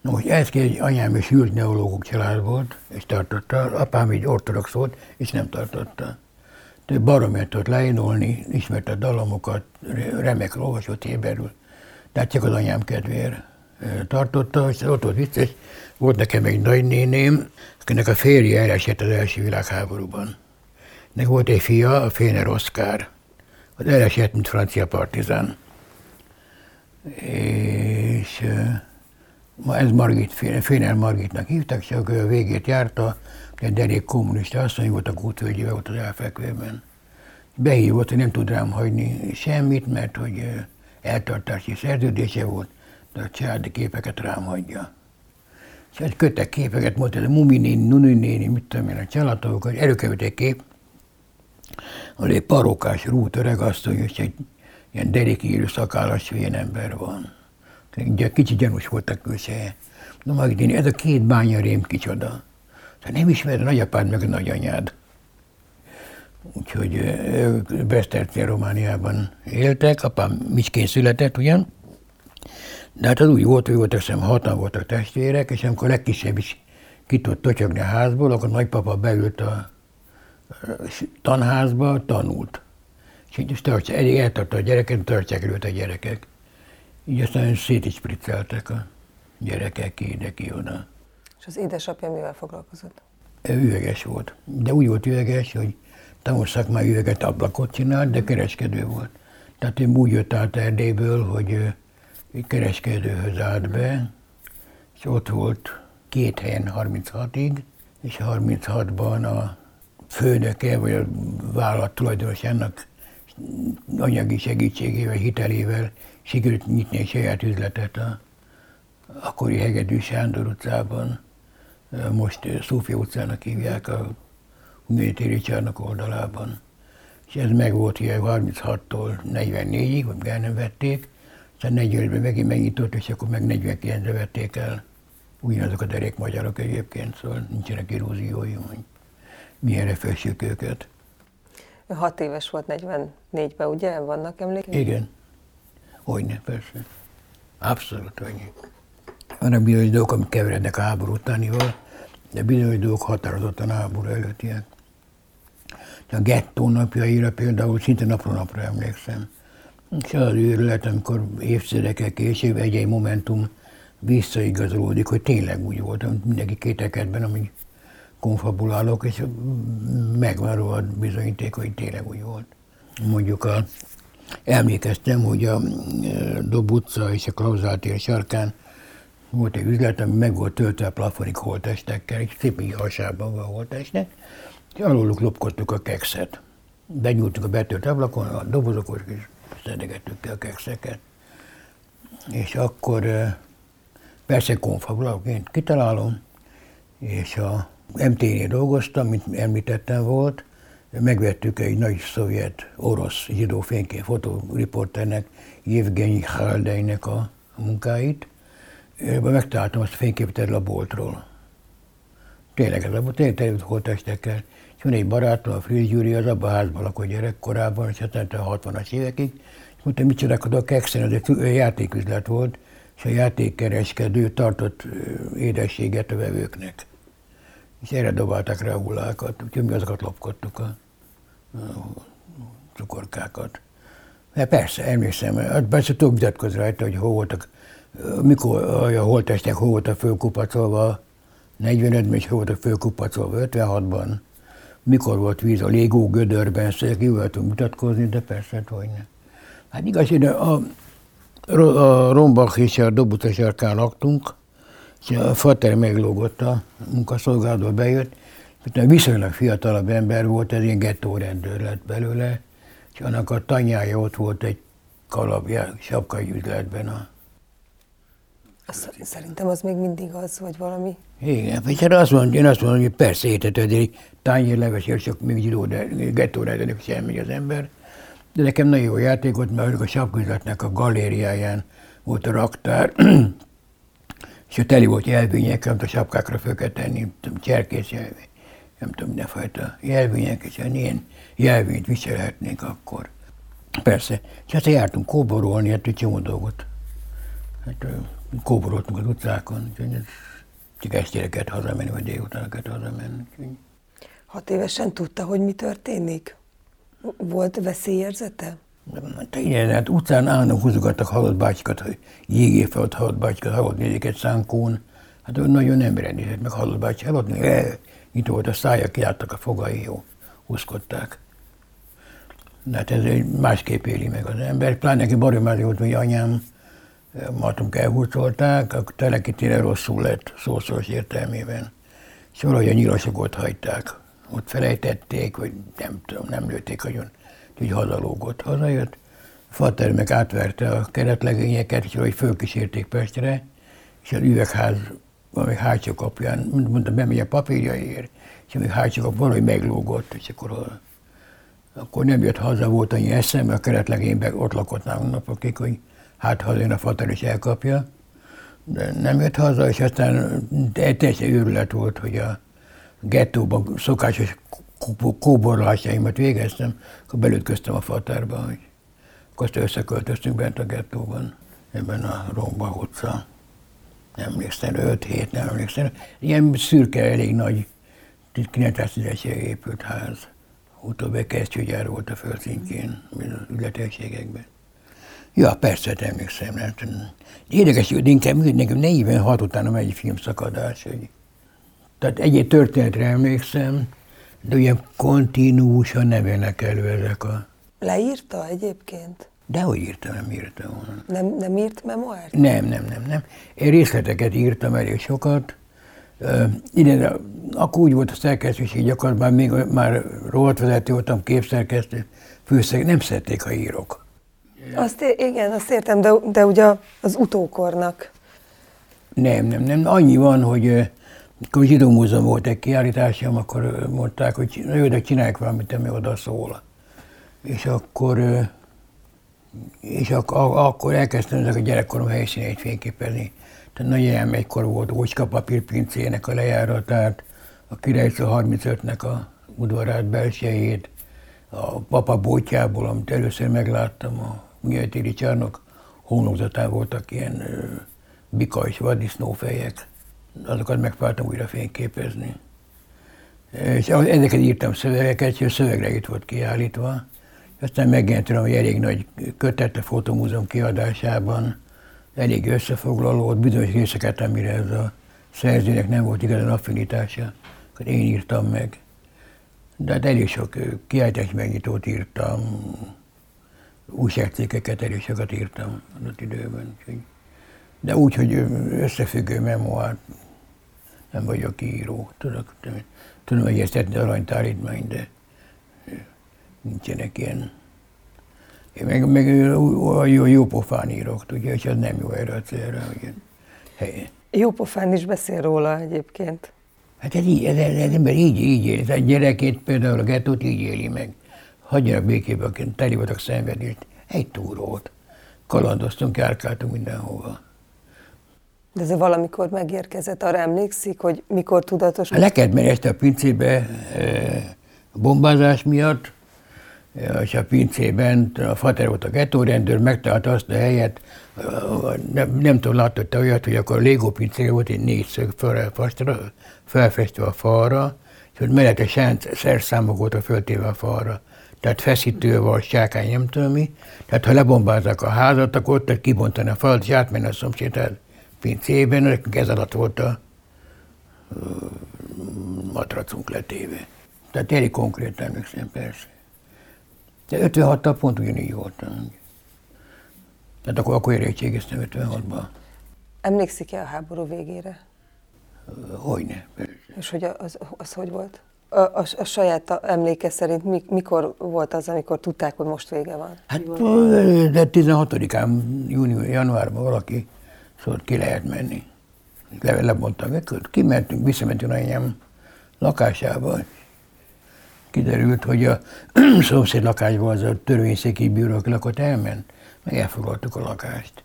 Na most ez egy anyám is hűlt neológok család volt, és tartotta, apám egy ortodox volt, és nem tartotta. De baromért tudott leénolni, ismerte a dalomokat, remek olvasott héberül. Tehát csak az anyám kedvéért ö, tartotta, és ott volt vicces. Volt nekem egy nagynéném, akinek a férje elesett az első világháborúban. Nek volt egy fia, a Féner Oszkár. Az elesett, mint francia partizán. És ma ez Margit, Fé- Féner Margitnak hívták, és akkor a végét járta, egy derék kommunista asszony volt a kútvölgyével, ott az elfekvőben. Behívott, hogy nem tud rám hagyni semmit, mert hogy eltartási szerződése volt, de a családi képeket rám hagyja. És egy kötek képeket mondta, ez a Mumi néni, Nuni néni, mit tudom én, a családtagokat, előkerült egy kép, ahol egy parókás rút öreg asszony, és egy ilyen derékírű szakállas hülyén ember van. Ugye kicsit gyanús volt a külseje. Na, Magdini, ez a két bánya rém kicsoda. Tehát nem ismered a nagyapád meg a nagyanyád. Úgyhogy Besztercén Romániában éltek, apám Micskén született ugyan, de hát az úgy volt, hogy voltak, hiszem, hatan voltak testvérek, és amikor a legkisebb is ki tudott totyogni a házból, akkor nagypapa beült a tanházba, tanult. És így tartsa, elég eltartta a gyereket, tartják előtt a gyerekek. Így aztán szét is spricceltek a gyerekek ide, ki oda. És az édesapja mivel foglalkozott? Ő üveges volt. De úgy volt üveges, hogy tanul szakmai üveget ablakot csinált, de kereskedő volt. Tehát ő úgy jött át Erdélyből, hogy egy kereskedőhöz állt be, és ott volt két helyen 36-ig, és 36-ban a főnöke, vagy a vállalat tulajdonosának anyagi segítségével, hitelével sikerült nyitni egy saját üzletet a akkori Hegedű Sándor utcában, most Szófia utcának hívják a Humanitéri csarnok oldalában. És ez meg volt ilyen 36-tól 44-ig, vagy el nem vették, aztán 45-ben megint megnyitott, és akkor meg 49-re vették el. Ugyanazok a derék magyarok egyébként, szóval nincsenek illúzióim, hogy milyenre fessük őket. Ő hat éves volt 44-ben, ugye? Vannak emlékeim? Igen. Hogyne, persze. Abszolút annyi. Vannak bizonyos dolgok, amik keverednek a háború utánival, de bizonyos dolgok határozottan a háború előttiek. A gettó napjaira például szinte napról napra emlékszem. És az őrület, amikor évtizedekkel később egy-egy momentum visszaigazolódik, hogy tényleg úgy volt, mindenki kételkedben, amíg konfabulálok, és megvan róla bizonyíték, hogy tényleg úgy volt. Mondjuk a, emlékeztem, hogy a e, Dob utca és a Klauzál tér sarkán volt egy üzlet, ami meg volt töltve a plafonig holtestekkel, és szépen így hasában a holtestek, és aluluk lopkodtuk a kekszet. Benyúltunk a betölt ablakon, a dobozokhoz, és szedegettük ki a kekszeket. És akkor persze konfabulálóként kitalálom, és a MT-nél dolgoztam, mint említettem volt, megvettük egy nagy szovjet orosz zsidó fénykép fotóriporternek, Jevgenyi Haldeinek a munkáit. Megtaláltam azt a fényképet erről a boltról. Tényleg ez a tényleg tényleg holtestekkel. És egy barátom, a Friz Gyuri, az abban a házban lakott gyerekkorában, és aztán a 60-as évekig, és mondta, mit csinálok a kekszen, ez egy játéküzlet volt, és a játékkereskedő tartott édességet a vevőknek. És erre dobálták rá a hullákat, úgyhogy mi azokat lopkodtuk a, a cukorkákat. De persze, emlékszem, hát persze tudok vitatkozni rajta, hogy hol voltak, mikor a holtestek hol voltak fölkupacolva, 45-ben is hol voltak fölkupacolva, 56-ban, mikor volt víz a légó gödörben, szóval ki voltunk mutatkozni, de persze, hát hogy ne. Hát igaz, hogy a, a Rombach és a Dobuta sarkán laktunk, és a fater meglógott a munkaszolgálatba bejött, mert viszonylag fiatalabb ember volt, ez ilyen gettórendőr lett belőle, és annak a tanyája ott volt egy kalapja, sapkai üzletben. A... Szerintem az még mindig az, vagy valami. Igen, és hát azt mondom, én azt mondom, hogy persze értető, egy tányérleves, csak még zsidó, de gettórendőrnek semmi az ember. De nekem nagyon jó játék volt, mert a sapküzletnek a galériáján volt a raktár, és a teli volt jelvények, amit a sapkákra föl kell tenni, cserkész jelvény, nem tudom, mindenfajta jelvények, és ilyen jelvényt viselhetnénk akkor. Persze. És aztán jártunk kóborolni, hát egy csomó dolgot. Hát kóboroltunk az utcákon, úgyhogy ez csak estére kellett hazamenni, vagy délután kellett hazamenni. Hat évesen tudta, hogy mi történik? Volt veszélyérzete? Hát igen, hát utcán állnak, húzogattak halott bácsikat, hogy jégé fel ott halott bácsikat, halott nézéket szánkón. Hát nagyon nem rendített, meg halott bácsi halott, itt volt a szája, kiálltak a fogai, jó, húzkodták. De hát ez egy másképp éli meg az ember. Pláne neki baromári volt, hogy anyám, matunk elhúzolták, akkor telekitére rosszul lett szószoros értelmében. És valahogy a nyilasokat hagyták. Ott felejtették, vagy nem tudom, nem lőtték agyon így hazalógott. Hazajött, Fater meg átverte a keretlegényeket, és hogy fölkísérték Pestre, és az üvegház valami hátsó kapján, mondta, bemegy a papírjaiért, és még hátsó kap valahogy meglógott, és akkor, akkor nem jött haza, volt annyi eszem, a keretlegényben ott lakott nálunk napokig, hogy hát hazajön a Fater is elkapja. De nem jött haza, és aztán teljesen őrület volt, hogy a gettóban szokásos kóborlásaimat végeztem, akkor belütköztem a fatárba, hogy akkor azt összeköltöztünk bent a gettóban, ebben a Romba utca. Nem emlékszem, 5 hét, nem emlékszem. Ilyen szürke, elég nagy, 910 épült ház. Utóbbi kesztyűgyár volt a földszintjén, az üzlethelyiségekben. Ja, persze, emlékszem. Hát, érdekes, hogy inkább nekem 46 utána megy egy filmszakadás. Hogy... Tehát egy történetre emlékszem, de ugye kontinúsan nem jönnek elő ezek a... Leírta egyébként? Dehogy írta, nem írta volna. Nem, nem írt memoárt? Nem, nem, nem, nem. Én részleteket írtam elég sokat. Uh, ide, akkor úgy volt a szerkesztőség gyakorlatban, még már vezető voltam, képszerkesztő, főszerkesztő, nem szerették, ha írok. Azt, igen, azt értem, de, de ugye az utókornak. Nem, nem, nem. Annyi van, hogy amikor Zsidó Múzeum volt egy kiállításom, akkor mondták, hogy jó, de csinálják valamit, ami oda szól. És akkor, és ak- akkor elkezdtem ezek a gyerekkorom helyszíneit fényképezni. Tehát nagyanyám egykor volt Ócska papírpincének a lejáratát, a Királyszó 35-nek a udvarát, belsejét, a papa bótyából, amit először megláttam, a Műeltéri csarnok homlokzatán voltak ilyen bika és vaddisznófejek azokat megpróbáltam újra fényképezni. És ezeket írtam szövegeket, és szövegre itt volt kiállítva. Aztán megjelent hogy elég nagy kötet a Fotomúzeum kiadásában, elég összefoglaló, ott bizonyos részeket, amire ez a szerzőnek nem volt igazán affinitása, akkor én írtam meg. De hát elég sok kiállítás megnyitót írtam, újságcikkeket elég sokat írtam adott időben. De úgy, hogy összefüggő memoárt nem vagyok író. Tudok, tudom egyeztetni aranytárítmányt, de nincsenek ilyen. Én meg, meg jó, jó pofán írok, tudja, és az nem jó erre a célra. Hogy Jó pofán is beszél róla egyébként. Hát ez így, ez, ez, ember így, így éli. A gyerekét például a gettót így éli meg. Hagyjanak békébe, akik teli voltak szenvedést. Egy túrót. Kalandoztunk, járkáltunk mindenhova. De ez valamikor megérkezett, arra emlékszik, hogy mikor tudatos? Le kellett menni este a pincébe a bombázás miatt, és a pincében a fater volt a gettórendőr, megtalálta azt a helyet, nem, nem tudom, látott olyat, hogy akkor a Lego pincére volt egy négyszög felfestve a falra, és hogy mellette szerszámok voltak föltéve a falra. Tehát feszítő volt, sákány, nem tudom mi. Tehát ha lebombáznak a házat, akkor ott kibontani a falat, és átmenni a szomszéd pincében, nekünk ez alatt volt a matracunk letéve. Tehát elég konkrétan emlékszem, persze. De 56-tal pont ugyanígy voltam. Tehát akkor, akkor érettségeztem 56-ban. Emlékszik-e a háború végére? Hogyne. És hogy az, az hogy volt? A, a, a saját emléke szerint mi, mikor volt az, amikor tudták, hogy most vége van? Hát de 16-án, június, januárban valaki szólt, ki lehet menni. Le, lebontam, kimentünk, visszamentünk anyám lakásába, kiderült, hogy a szomszéd lakásban az a törvényszéki bíró, aki lakott, elment, meg elfoglaltuk a lakást.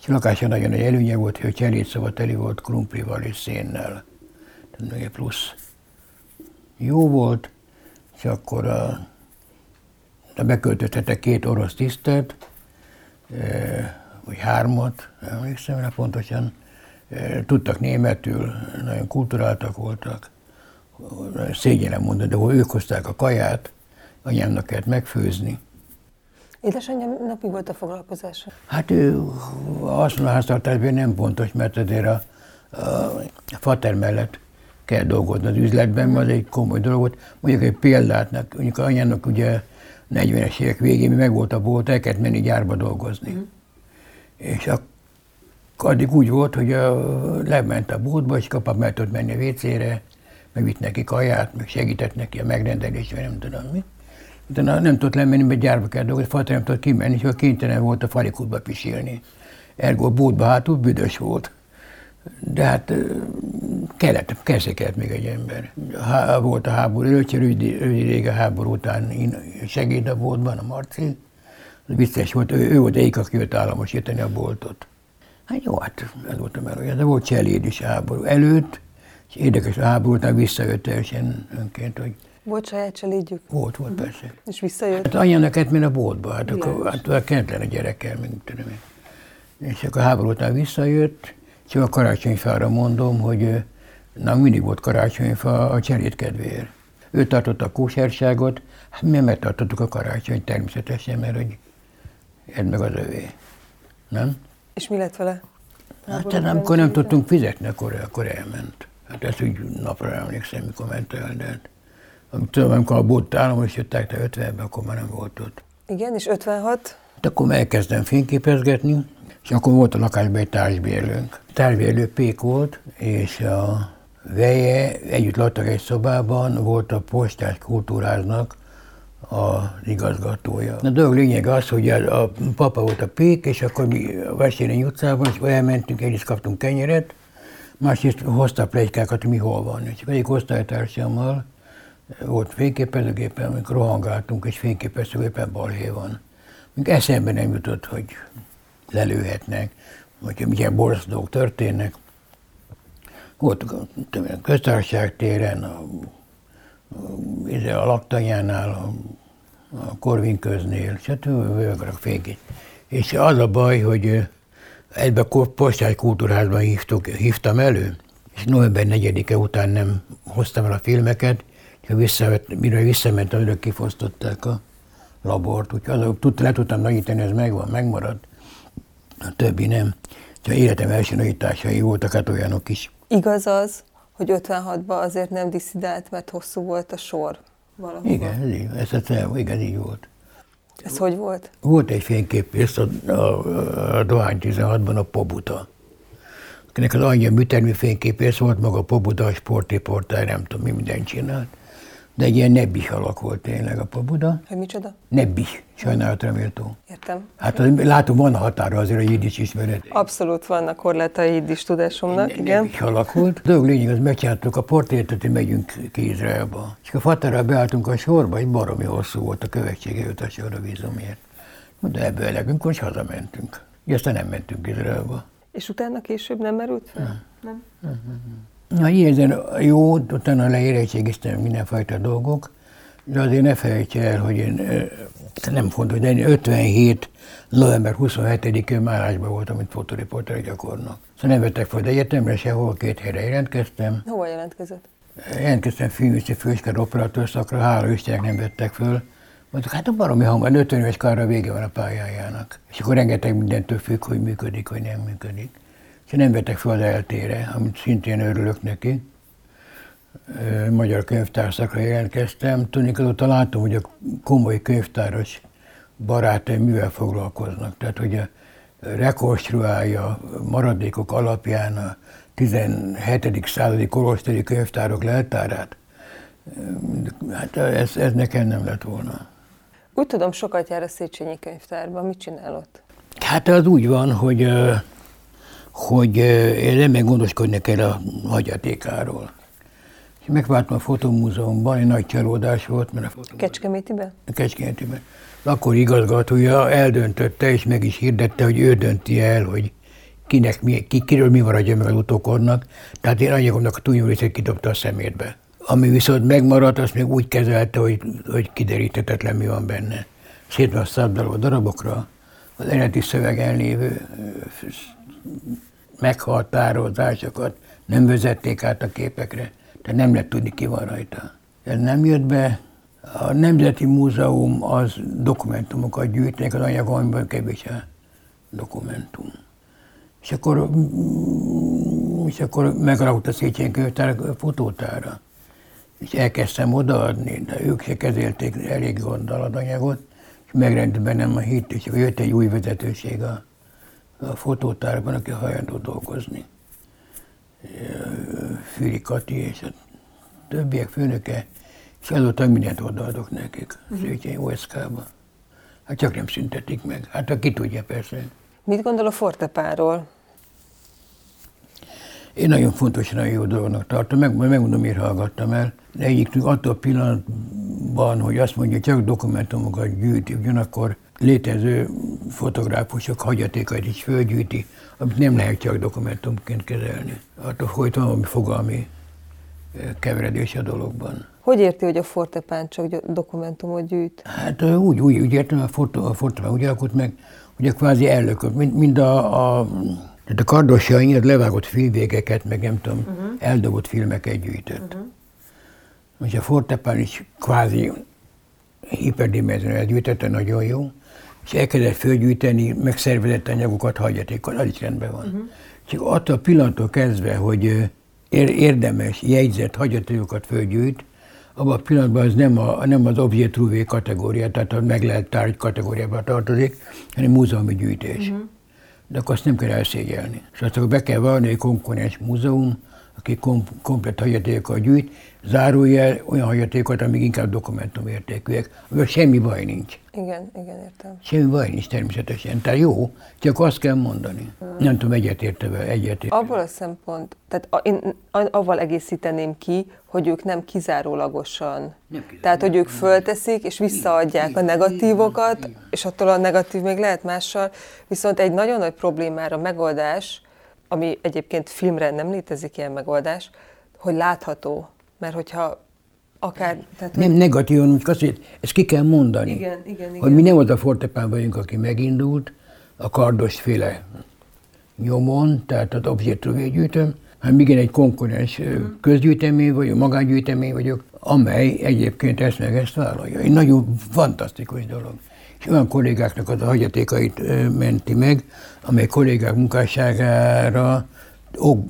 És a lakása nagyon nagy előnye volt, hogy a cserédszoba teli volt krumplival és szénnel. Tehát még plusz jó volt, és akkor a, a beköltöttetek két orosz tisztet, vagy hármat, emlékszem rá pontosan, tudtak németül, nagyon kulturáltak voltak, szégyenem mondani, de ők hozták a kaját, anyámnak kellett megfőzni. Édesanyja napi volt a foglalkozása? Hát ő azt a háztartásban nem pontos, mert azért a, a fater mellett kell dolgozni az üzletben, mert az egy komoly dolog volt. Mondjuk egy példát, mondjuk anyának ugye 40-es évek végén meg volt a bolt, el kellett menni gyárba dolgozni. Mm. És akkor addig úgy volt, hogy a, lement a boltba, és kapap meg tudott menni a WC-re, megvitt neki kaját, meg segített neki a megrendelésben, nem tudom mi. Utána nem tudott lemenni, mert gyárba kell dolgozni, Fater nem tudott kimenni, és kénytelen volt a falikútba pisilni. Ergo a bótba hátul büdös volt. De hát kellett, kezdve kellett még egy ember. Há, volt a háború előtt, rövid, rövid a háború után segéd a boltban, a Marci. Biztos volt, ő, ő volt egyik, aki jött államosítani a boltot. Hát jó, hát ez volt a melója. De volt cseléd is háború előtt, és érdekes, a háború után visszajött teljesen önként, hogy volt saját családjuk? Volt, volt, uh-huh. persze. És visszajött? Hát anyának menni a boltba, hát Bilás. akkor hát, kentlen a gyerekkel, meg tudom én. És akkor a háború után visszajött, csak a karácsonyfára mondom, hogy na, mindig volt karácsonyfa a cserét kedvéért. Ő tartotta a kóserságot, hát mi megtartottuk a karácsony természetesen, mert hogy ez meg az övé. Nem? És mi lett vele? Hát nem, amikor nem tudtunk fizetni, akkor, akkor elment. Hát ezt úgy napra emlékszem, mikor ment el, de hát, tudom, amikor a bot államosították, te 50-ben, akkor már nem volt ott. Igen, és 56? Hát akkor elkezdtem fényképezgetni, és akkor volt a lakásban egy társbérlőnk. Társbérlő Pék volt, és a veje együtt laktak egy szobában, volt a postás kultúráznak az igazgatója. A dolog lényeg az, hogy a, a papa volt a Pék, és akkor mi a Vesérény utcában, és elmentünk, egyrészt kaptunk kenyeret, másrészt hozta a plegykákat, mi hol van. És egyik osztálytársammal volt fényképezőgépen, amikor rohangáltunk, és fényképezőgépen balhé van. Még eszembe nem jutott, hogy lelőhetnek, vagy milyen borzasztó dolgok történnek. Volt a köztársaság téren, a, a, a laktanyánál, a, a Korvin köznél, stb. fénykép. És az a baj, hogy egybe postás kultúrházban hívtuk, hívtam elő, és november 4-e után nem hoztam el a filmeket, és visszament, mire visszamentem, örök kifosztották a labort, úgyhogy azok tud, le tudtam nagyítani, ez megvan, megmaradt, a többi nem. Csak életem első nagyításai voltak, hát olyanok is. Igaz az, hogy 56-ban azért nem diszidált, mert hosszú volt a sor valahol. Igen, ez így, ez, ez, igen, így volt. Ez hogy volt? Volt egy fényképész a, a, a Dohány 16-ban a Pobuta. Akinek az anyja műtermű fényképész volt, maga a Pobuta, a sportriportál, nem tudom, mi mindent csinált. De egy ilyen nebbis alak volt tényleg a pabuda. Hogy micsoda? Nebbis, sajnálatra méltó. Értem. Hát az, látom, van határa azért a jiddis ismeret. Abszolút vannak korlátai jiddis tudásomnak, igen. Nebbis alak volt. A dolog lényeg, az megcsináltuk a portrétet, hogy megyünk ki Izraelba. És a fatára beálltunk a sorba, egy baromi hosszú volt a követsége jött a sorra vízumért. De ebből elegünk, hogy hazamentünk. És aztán nem mentünk Izraelba. És utána később nem merült fel? Nem. Na, ilyen jó, utána leérettségiztem mindenfajta dolgok, de azért ne felejtse el, hogy én, nem fontos, de én 57. november 27-én Márásban voltam, mint fotoriporter gyakornok. Szóval nem vettek fel egyetemre sehol, két helyre jelentkeztem. Hova jelentkezett? Jelentkeztem filműszi főiskar operatőr szakra, hála Istennek nem vettek föl. Mondtuk, hát a baromi hamar, 50 éves karra vége van a pályájának. És akkor rengeteg mindentől függ, hogy működik, vagy nem működik. És nem vettek fel az eltére, amit szintén örülök neki. Magyar könyvtárszakra jelentkeztem. Tudni, azóta látom, hogy a komoly könyvtáros barátaim mivel foglalkoznak. Tehát, hogy a rekonstruálja maradékok alapján a 17. századi kolostori könyvtárok leltárát. Hát ez, ez nekem nem lett volna. Úgy tudom, sokat jár a Széchenyi könyvtárban. Mit csinál ott? Hát az úgy van, hogy, hogy én nem gondoskodni kell a hagyatékáról. És megváltam a fotomúzeumban, egy nagy csalódás volt, mert a fotomúzeum Kecskemétiben? Kecskemétiben. Akkor igazgatója eldöntötte, és meg is hirdette, hogy ő dönti el, hogy kinek, mi, ki, kiről mi maradja meg az utókornak. Tehát én anyagomnak a túlnyúl részét kidobta a szemétbe. Ami viszont megmaradt, azt még úgy kezelte, hogy, hogy kideríthetetlen mi van benne. Szét van szabdalva darabokra, az eredeti szövegen lévő ö, meghatározásokat nem vezették át a képekre, tehát nem lehet tudni, ki van rajta. Ez nem jött be. A Nemzeti Múzeum az dokumentumokat gyűjtenek az anyagomban kevés a dokumentum. És akkor, mm, és akkor megalakult a Széchenyi könyvtár fotótára. És elkezdtem odaadni, de ők se kezelték elég gondolatanyagot, és megrendült bennem a hit, és jött egy új vezetőség a, a fotótárban, aki hajlandó dolgozni. Füri Kati és a többiek főnöke, és azóta mindent odaadok nekik, Széchenyi OSK-ba. Hát csak nem szüntetik meg. Hát aki tudja persze. Mit gondol a Fortepáról? Én nagyon fontos, nagyon jó dolognak tartom, meg, megmondom, miért hallgattam el. De egyik attól a pillanatban, hogy azt mondja, csak dokumentumokat gyűjti, ugyanakkor létező fotográfusok hagyatékait is fölgyűjti, amit nem lehet csak dokumentumként kezelni. Attól folyt van valami fogalmi eh, keveredés a dologban. Hogy érti, hogy a Fortepán csak dokumentumot gyűjt? Hát ö, úgy, úgy, úgy értem, a, fotó, a fotóban úgy alakult meg, hogy a kvázi ellökött, mind, mind a, a, tehát a kardosjain az levágott filmvégeket, meg nem tudom, uh-huh. eldobott filmeket gyűjtött. Uh-huh. És a Fortepán is kvázi hiperdimenziónál gyűjtette, nagyon jó, és elkezdett fölgyűjteni megszervezett anyagokat hagyatékkal, az is rendben van. Uh-huh. Csak attól a pillanattól kezdve, hogy érdemes jegyzett hagyatékokat fölgyűjt, abban a pillanatban az nem, a, nem az objet trouvé kategória, tehát a meg lehet tárgy kategóriába tartozik, hanem múzeumi gyűjtés. Uh-huh. De akkor azt nem kell elszégyelni. És azt akkor be kell vallani, hogy konkurens múzeum, aki kom- komplet hagyatékokat gyűjt, zárójel olyan hagyatékokat, amik inkább dokumentumértékűek, amivel semmi baj nincs. Igen, igen, értem. Semmi baj nincs természetesen. Tehát jó, csak azt kell mondani. Nem tudom, egyetérte vele, egyetérte. Abból a szempont, tehát a, én avval egészíteném ki, hogy ők nem kizárólagosan. Nem kizárólag. Tehát, hogy ők fölteszik és visszaadják a negatívokat, és attól a negatív még lehet mással. Viszont egy nagyon nagy problémára megoldás, ami egyébként filmre nem létezik ilyen megoldás, hogy látható. Mert hogyha akár... Tehát, hogy- Nem negatívan, csak azt, hogy ezt ki kell mondani. Igen, igen, igen. Hogy mi nem az a fortepán vagyunk, aki megindult, a kardosféle nyomon, tehát az objektúvé gyűjtöm, hanem igen, egy konkurens Mhm. közgyűjtemény vagyok, magángyűjtemény vagyok, amely egyébként ezt meg ezt vállalja. Egy nagyon fantasztikus dolog. És olyan kollégáknak az a hagyatékait menti meg, amely kollégák munkásságára ok,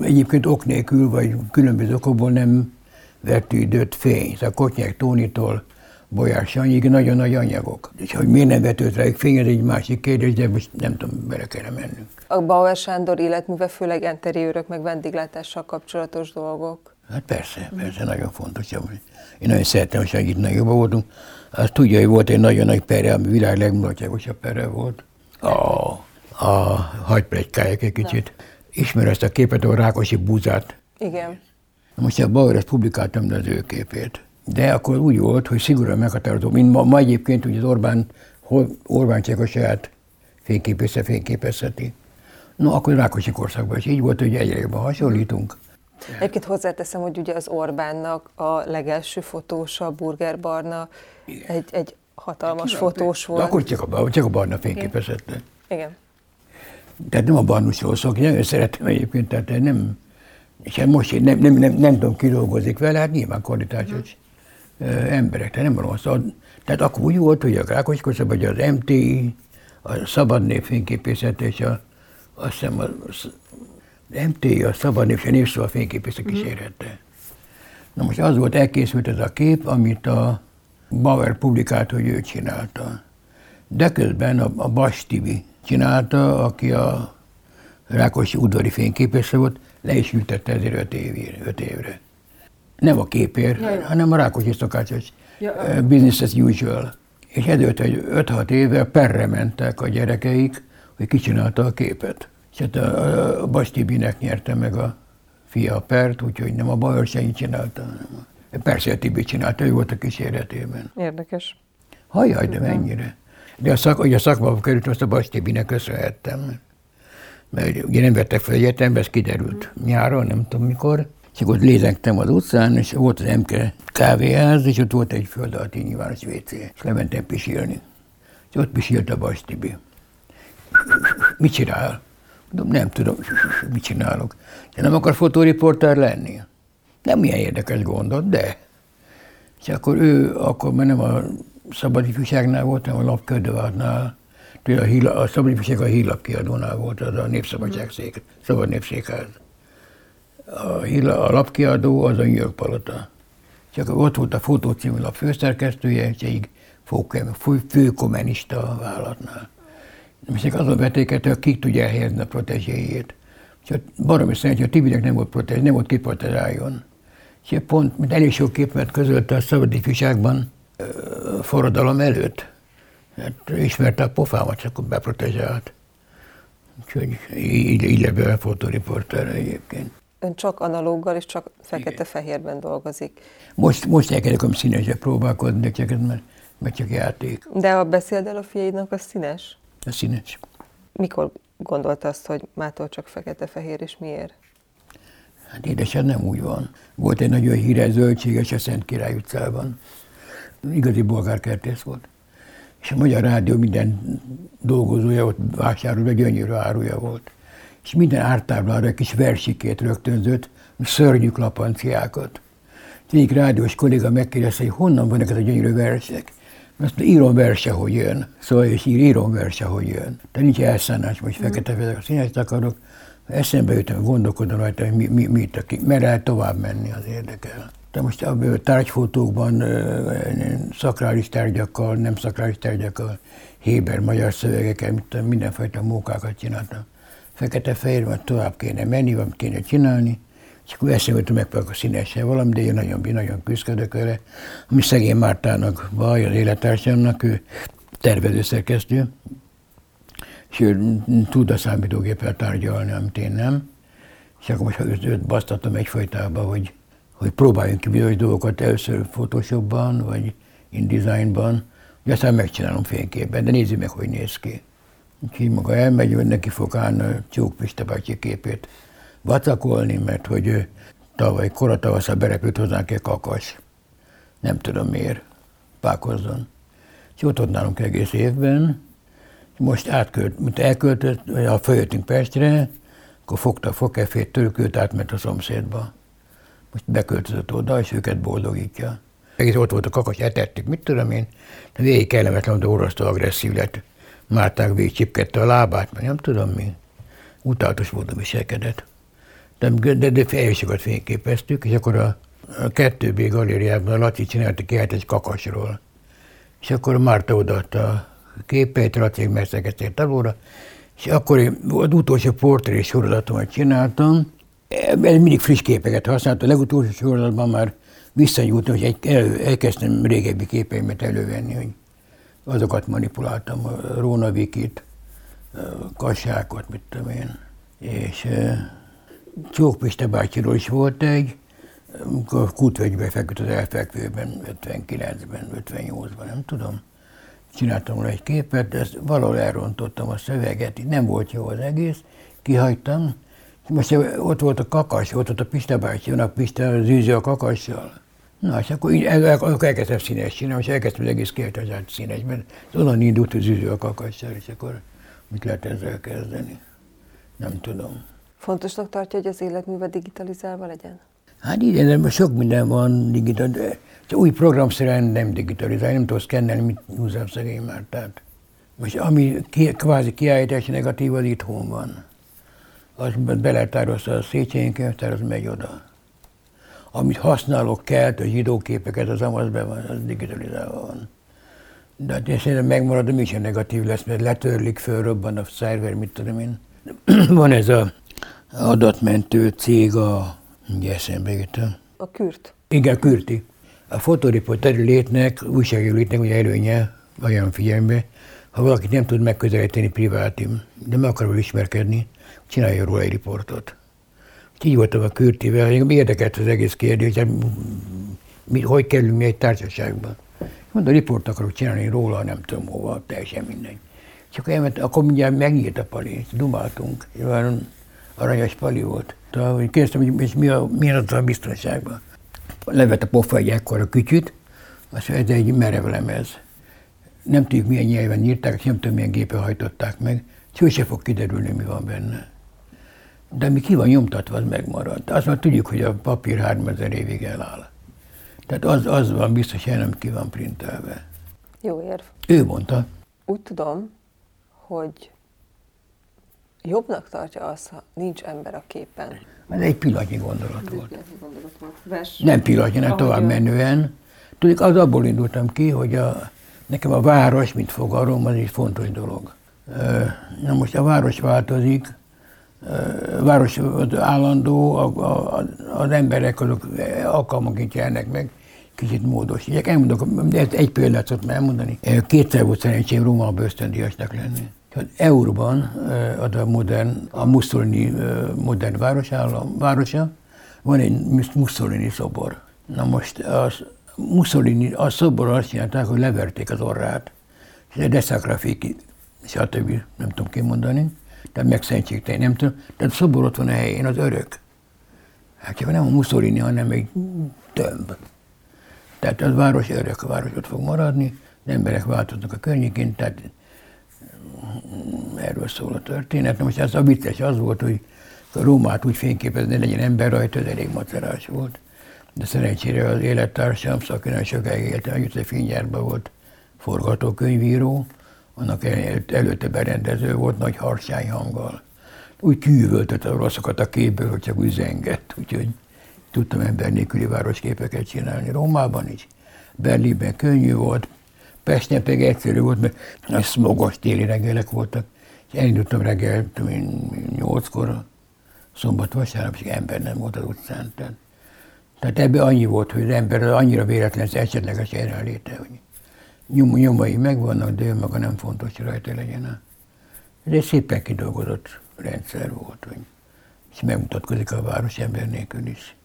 egyébként ok nélkül, vagy különböző okokból nem vetődött fény. Szóval Kotnyák Tónitól Bolyár Sanyig nagyon nagy anyagok. És hogy miért nem vetődött rájuk fény, ez egy másik kérdés, de most nem tudom, bele kellene mennünk. A Bauer Sándor életműve főleg enteriőrök meg vendéglátással kapcsolatos dolgok. Hát persze, persze, nagyon fontos. Én nagyon szeretem, hogy itt nagyobban voltunk. Azt tudja, hogy volt egy nagyon nagy perre, ami világ legmulatságosabb perre volt. A, a hagyplegykáják egy kicsit. Ismer ezt a képet, a Rákosi búzát. Igen. Most a Bauer ezt publikáltam, de az ő képét. De akkor úgy volt, hogy szigorúan meghatározó, mint ma, ma egyébként, hogy az Orbán, Orbán csak a saját fényképésze fényképezheti. No, akkor Rákosi korszakban is így volt, hogy egyre jobban hasonlítunk. Egyébként hozzáteszem, hogy ugye az Orbánnak a legelső fotósa, Burger Barna, egy, egy hatalmas fotós volt. De akkor csak a, csak a Barna fényképezette. Igen. Tehát nem a Barnusról szok, nagyon szeretem egyébként, tehát nem, és hát most én nem, nem, nem, nem tudom, kidolgozik vele, hát nyilván kvalitásos hmm. emberek, tehát nem rossz. Tehát akkor úgy volt, hogy a Rákos vagy az MTI, a Szabad Nép fényképészet és a, azt hiszem a, MT, a Szabad Nép és a fényképészek mhm. kísérhette. Na most az volt, elkészült ez a kép, amit a Bauer publikált, hogy ő csinálta. De közben a, a Bas Tibi csinálta, aki a Rákosi udvari fényképésze volt, le is ültette ezért öt, évre, öt évre. Nem a képért, ja, hanem a Rákosi szokásos ja, business as usual. És ezért egy 5-6 éve perre mentek a gyerekeik, hogy kicsinálta a képet. És hát a, a Bas Tibinek nyerte meg a fia a pert, úgyhogy nem a Bajor Sanyi csinálta, hanem a Persze a Tibi csinálta, ő volt a kísérletében. Érdekes. Hajjaj, de mennyire. De a szak, hogy a szakmába került, azt a Bas Tibinek köszönhettem. Mert ugye nem vettek fel egyetembe, ez kiderült nyáron, nem tudom mikor. És akkor lézengtem az utcán, és volt az MK kávéház, és ott volt egy föld alatti nyilvános WC. És lementem pisilni. És ott pisilt a Bas Tibi. Mit csinál? Mondom, nem tudom, mit csinálok. De nem akar fotóriporter lenni? Nem ilyen érdekes gondot, de. És akkor ő, akkor már nem a szabad ifjúságnál volt, hanem a lapködővárnál. A, híla, a szabad ifjúság a hírlap kiadónál volt, az a Népszabadságszék, Szabad Népszékház. A, híla, a lapkiadó az a New York Palota. És akkor ott volt a Fotó című lap főszerkesztője, és egy főkommunista vállalatnál. És azon vetéket, hogy kik tudja elhelyezni a protezséjét. És baromi szerencsé, hogy a Tibinek nem volt protezs, nem volt kiprotezáljon. És pont, mint elég sok képet közölte a szabad ifjúságban forradalom előtt. Hát ismerte a pofámat, csak akkor beprotezsált. Úgyhogy így, így lett be a fotóriporter egyébként. Ön csak analóggal és csak fekete-fehérben dolgozik. Most, most elkezdek színesre próbálkozni, csak, mert, mert csak játék. De a beszéld el a fiaidnak, a színes? A színes. Mikor gondolta azt, hogy mától csak fekete-fehér, és miért? Hát édesem nem úgy van. Volt egy nagyon híres zöldséges a Szent Király utcában. Igazi bolgárkertész volt. És a Magyar Rádió minden dolgozója ott vásárolva gyönyörű áruja volt. És minden ártáblára egy kis versikét rögtönzött, szörnyű lapanciákat. Egyik rádiós kolléga megkérdezte, hogy honnan vannak ezek a gyönyörű versek. Azt írom verse, hogy jön. Szóval és ír, írom verse, hogy jön. De nincs elszállás, hogy fekete vezek a színes akarok. Eszembe jutom, gondolkodom rajta, hogy mi, mi, aki, merre lehet tovább menni, az érdekel. De most a tárgyfotókban szakrális tárgyakkal, nem szakrális tárgyakkal, Héber magyar szövegekkel, mindenfajta mókákat csináltam. Fekete-fehér, tovább kéne menni, vagy kéne csinálni. És akkor eszembe jutott meg a színesen valami, de én nagyon, nagyon küzdök vele. Ami szegény Mártának vaj, az élettársamnak, ő tervezőszerkesztő, és ő tud a számítógéppel tárgyalni, amit én nem. És akkor most őt, őt basztatom egyfajtába, hogy, hogy próbáljunk ki bizonyos dolgokat először Photoshopban, vagy InDesignban, hogy aztán megcsinálom fényképben, de nézzük meg, hogy néz ki. Úgyhogy maga elmegy, hogy neki fog állni a Csók Pista bácsi képét vacakolni, mert hogy tavaly koratavaszra berepült hozzánk egy kakas. Nem tudom miért. Pákozzon. És ott ott nálunk egész évben. Most átkölt, mint elköltött, ha följöttünk Pestre, akkor fogta a fokefét, törkült, átment a szomszédba. Most beköltözött oda, és őket boldogítja. Egész ott volt a kakas, etettük, mit tudom én, de végig kellemetlen, de orosztó agresszív lett. Márták végig csipkedte a lábát, mert nem tudom mi. Utálatos módon viselkedett de, de, de fejlősokat fényképeztük, és akkor a, a 2B galériában a Laci csinálta ki egy kakasról. És akkor Márta odaadta a képeit, Laci megszerkezték alóra, és akkor én az utolsó portré sorozatomat csináltam, mindig friss képeket használt. A legutolsó sorozatban már visszanyúltam, hogy egy, elő, elkezdtem régebbi képeimet elővenni, hogy azokat manipuláltam, a Róna Vikit, Kassákot, mit tudom én. És Csók Piste bácsiról is volt egy, amikor Kutvegybe feküdt az elfekvőben, 59-ben, 58-ban, nem tudom. Csináltam volna egy képet, de ezt valahol elrontottam a szöveget, nem volt jó az egész, kihagytam. Most ott volt a kakas, ott volt a Pista bácsi, a Pista zűző a kakassal. Na, és akkor, így, akkor elkezdtem színes csinálni, és elkezdtem az egész kiáltozát színesben. Onnan indult az zűző a kakassal, és akkor mit lehet ezzel kezdeni? Nem tudom. Fontosnak tartja, hogy az életműve digitalizálva legyen? Hát igen, de sok minden van digitalizálva. Új programszerűen nem digitalizálni, nem tudsz kennelni, mit húzom szegény már. Tehát most ami ki, kvázi kiállítás negatív, az itthon van. Az beletározta a Széchenyi könyvtár, az megy oda. Amit használok kell, a zsidóképeket, az amaz be van, az digitalizálva van. De hát én szerintem megmarad, de is negatív lesz, mert letörlik, fölrobban a szerver, mit tudom én. van ez a adatmentő cég, a, ugye eszembe jutom. A Kürt? Igen, Kürti. A fotoriporteri létnek, újságíró létnek ugye előnye, olyan figyelembe, ha valaki nem tud megközelíteni privátim, de meg akar ismerkedni, csinálja róla egy riportot. Így voltam a Kürtivel, érdekelt az egész kérdés, hogy mi, hogy kerülünk mi egy társaságba. Mondta, riport akarok csinálni róla, nem tudom hova, teljesen mindegy. Csak elment, akkor mindjárt megnyílt a pali, dumáltunk, olyan aranyos pali volt. Tehát, kérdeztem, hogy és mi a, milyen az a biztonságban. Levett a pofa egy ekkora kütyüt, azt mondja, ez egy merev lemez. Nem tudjuk, milyen nyelven írták, és nem tudom, milyen gépen hajtották meg. Sose fog kiderülni, mi van benne. De mi ki van nyomtatva, az megmaradt. Azt már tudjuk, hogy a papír 3000 évig eláll. Tehát az, az van biztos, hogy nem ki van printelve. Jó érv. Ő mondta. Úgy tudom, hogy jobbnak tartja az, ha nincs ember a képen. Ez egy pillanatnyi gondolat Ez volt. Gondolat volt. Vers. Nem pillanatnyi, nem tovább menően. Tudjuk, az abból indultam ki, hogy a, nekem a város, mint fogalom, az egy fontos dolog. Na most a város változik, a város az állandó, a, a, az emberek azok alkalmaként jelnek meg, kicsit módosítják. Elmondok, ezt egy példát szoktam elmondani. Kétszer volt szerencsém Rómában ösztöndíjasnak lenni. Euróban az a modern, a Mussolini modern városállam, városa, van egy Mussolini szobor. Na most a Mussolini, a szobor azt csinálták, hogy leverték az orrát, és deszakrafiki, stb. nem tudom kimondani, tehát megszentségtelen, nem tudom. Tehát a szobor ott van a helyén, az örök. Hát csak nem a Mussolini, hanem egy tömb. Tehát az város örök, a város ott fog maradni, az emberek változnak a környékén, tehát erről szól a történet. Na most ez a vicces az volt, hogy a Rómát úgy fényképezni, legyen ember rajta, ez elég macerás volt. De szerencsére az élettársam, szakinak sokáig éltem, együtt Finnyárban volt forgatókönyvíró, annak előtte berendező volt nagy harsány hanggal. Úgy kívültette a rosszokat a képből, hogy csak úgy zengett, úgyhogy tudtam ember nélküli városképeket csinálni. Rómában is, Berlinben könnyű volt, Pesten pedig egyszerű volt, mert a smogos téli reggelek voltak. És elindultam reggel, tudom én, nyolckor, szombat, vasárnap, és ember nem volt az utcán. Tehát, tehát ebbe annyi volt, hogy az ember annyira véletlen, az esetleges jelenléte, hogy nyom, nyomai megvannak, de ő maga nem fontos, hogy rajta legyen. Ez egy szépen kidolgozott rendszer volt, hogy és megmutatkozik a város ember nélkül is.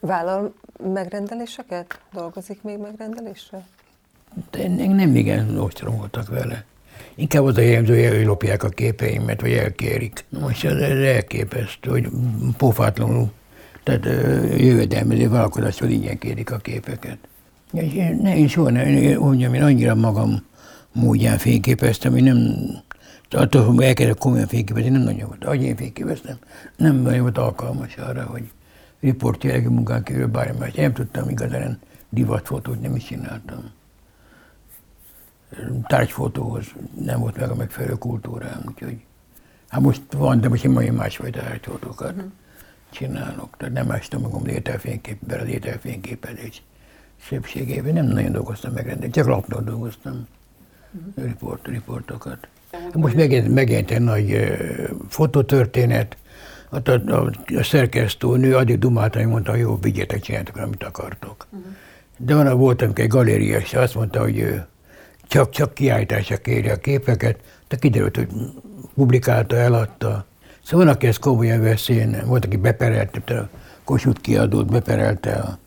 Vállal megrendeléseket? Dolgozik még megrendelésre? De nem igen ostromoltak vele. Inkább az a jellemző, hogy lopják a képeimet, vagy elkérik. Most ez, ez elképesztő, hogy pofátlanul, tehát jövedelmező vállalkozásról ingyen kérik a képeket. És én, ne, én soha nem, én, mondjam, én annyira magam módján fényképeztem, hogy nem, attól, hogy elkezdek komolyan fényképezni, nem nagyon volt. Ahogy én fényképeztem, nem nagyon volt alkalmas arra, hogy riportjelegi munkán kívül bármi más. Én nem tudtam igazán divatfotót, nem is csináltam tárgyfotóhoz nem volt meg a megfelelő kultúrám, úgyhogy hát most van, de most én majd másfajta tárgyfotókat uh-huh. csinálok. Tehát nem ástam magam ételfényképben, az ételfényképezés szépségében. Nem nagyon dolgoztam megrendelni, csak lapnól dolgoztam uh-huh. riport, riportokat. Most megjelent, megjelent egy nagy uh, fototörténet, a, a, a szerkesztő nő addig dumálta, hogy mondta, hogy jó, vigyétek, csináljátok, amit akartok. Uh-huh. De van, volt, amikor egy galéria, és azt mondta, hogy ő csak, csak kiállításra kéri a képeket, de kiderült, hogy publikálta, eladta. Szóval van, aki ezt komolyan veszi, volt, aki beperelte, a Kossuth kiadót beperelte, a,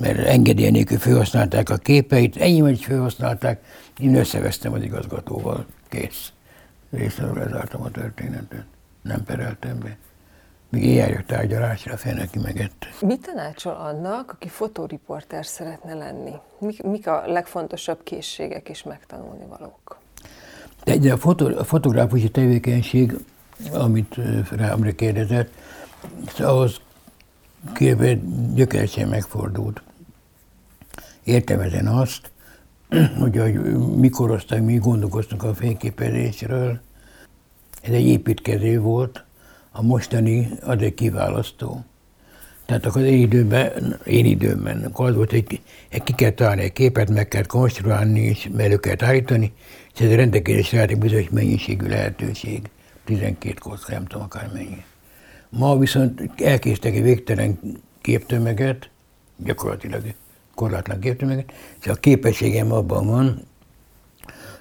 mert engedély nélkül felhasználták a képeit, ennyi is felhasználták, én összevesztem az igazgatóval, kész. Részről lezártam a történetet, nem pereltem be. Még éjjel tárgyalásra, fél neki megette. Mit tanácsol annak, aki fotóriporter szeretne lenni? Mik, mik a legfontosabb készségek és megtanulni valók? De a, fotó, a fotográfusi tevékenység, amit rám kérdezett, ahhoz kb. gyökeresen megfordult. Értem ezen azt, hogy, hogy mikor aztán mi gondolkoztunk a fényképezésről. Ez egy építkező volt, a mostani az egy kiválasztó. Tehát akkor én időben, én időben, akkor az volt, hogy ki kell találni egy képet, meg kell konstruálni, és elő kell állítani, és ez rendelkezésre állt egy bizonyos mennyiségű lehetőség. 12 kocka, nem tudom akármennyi. Ma viszont elkészítek egy végtelen képtömeget, gyakorlatilag korlátlan képtömeget, és a képességem abban van,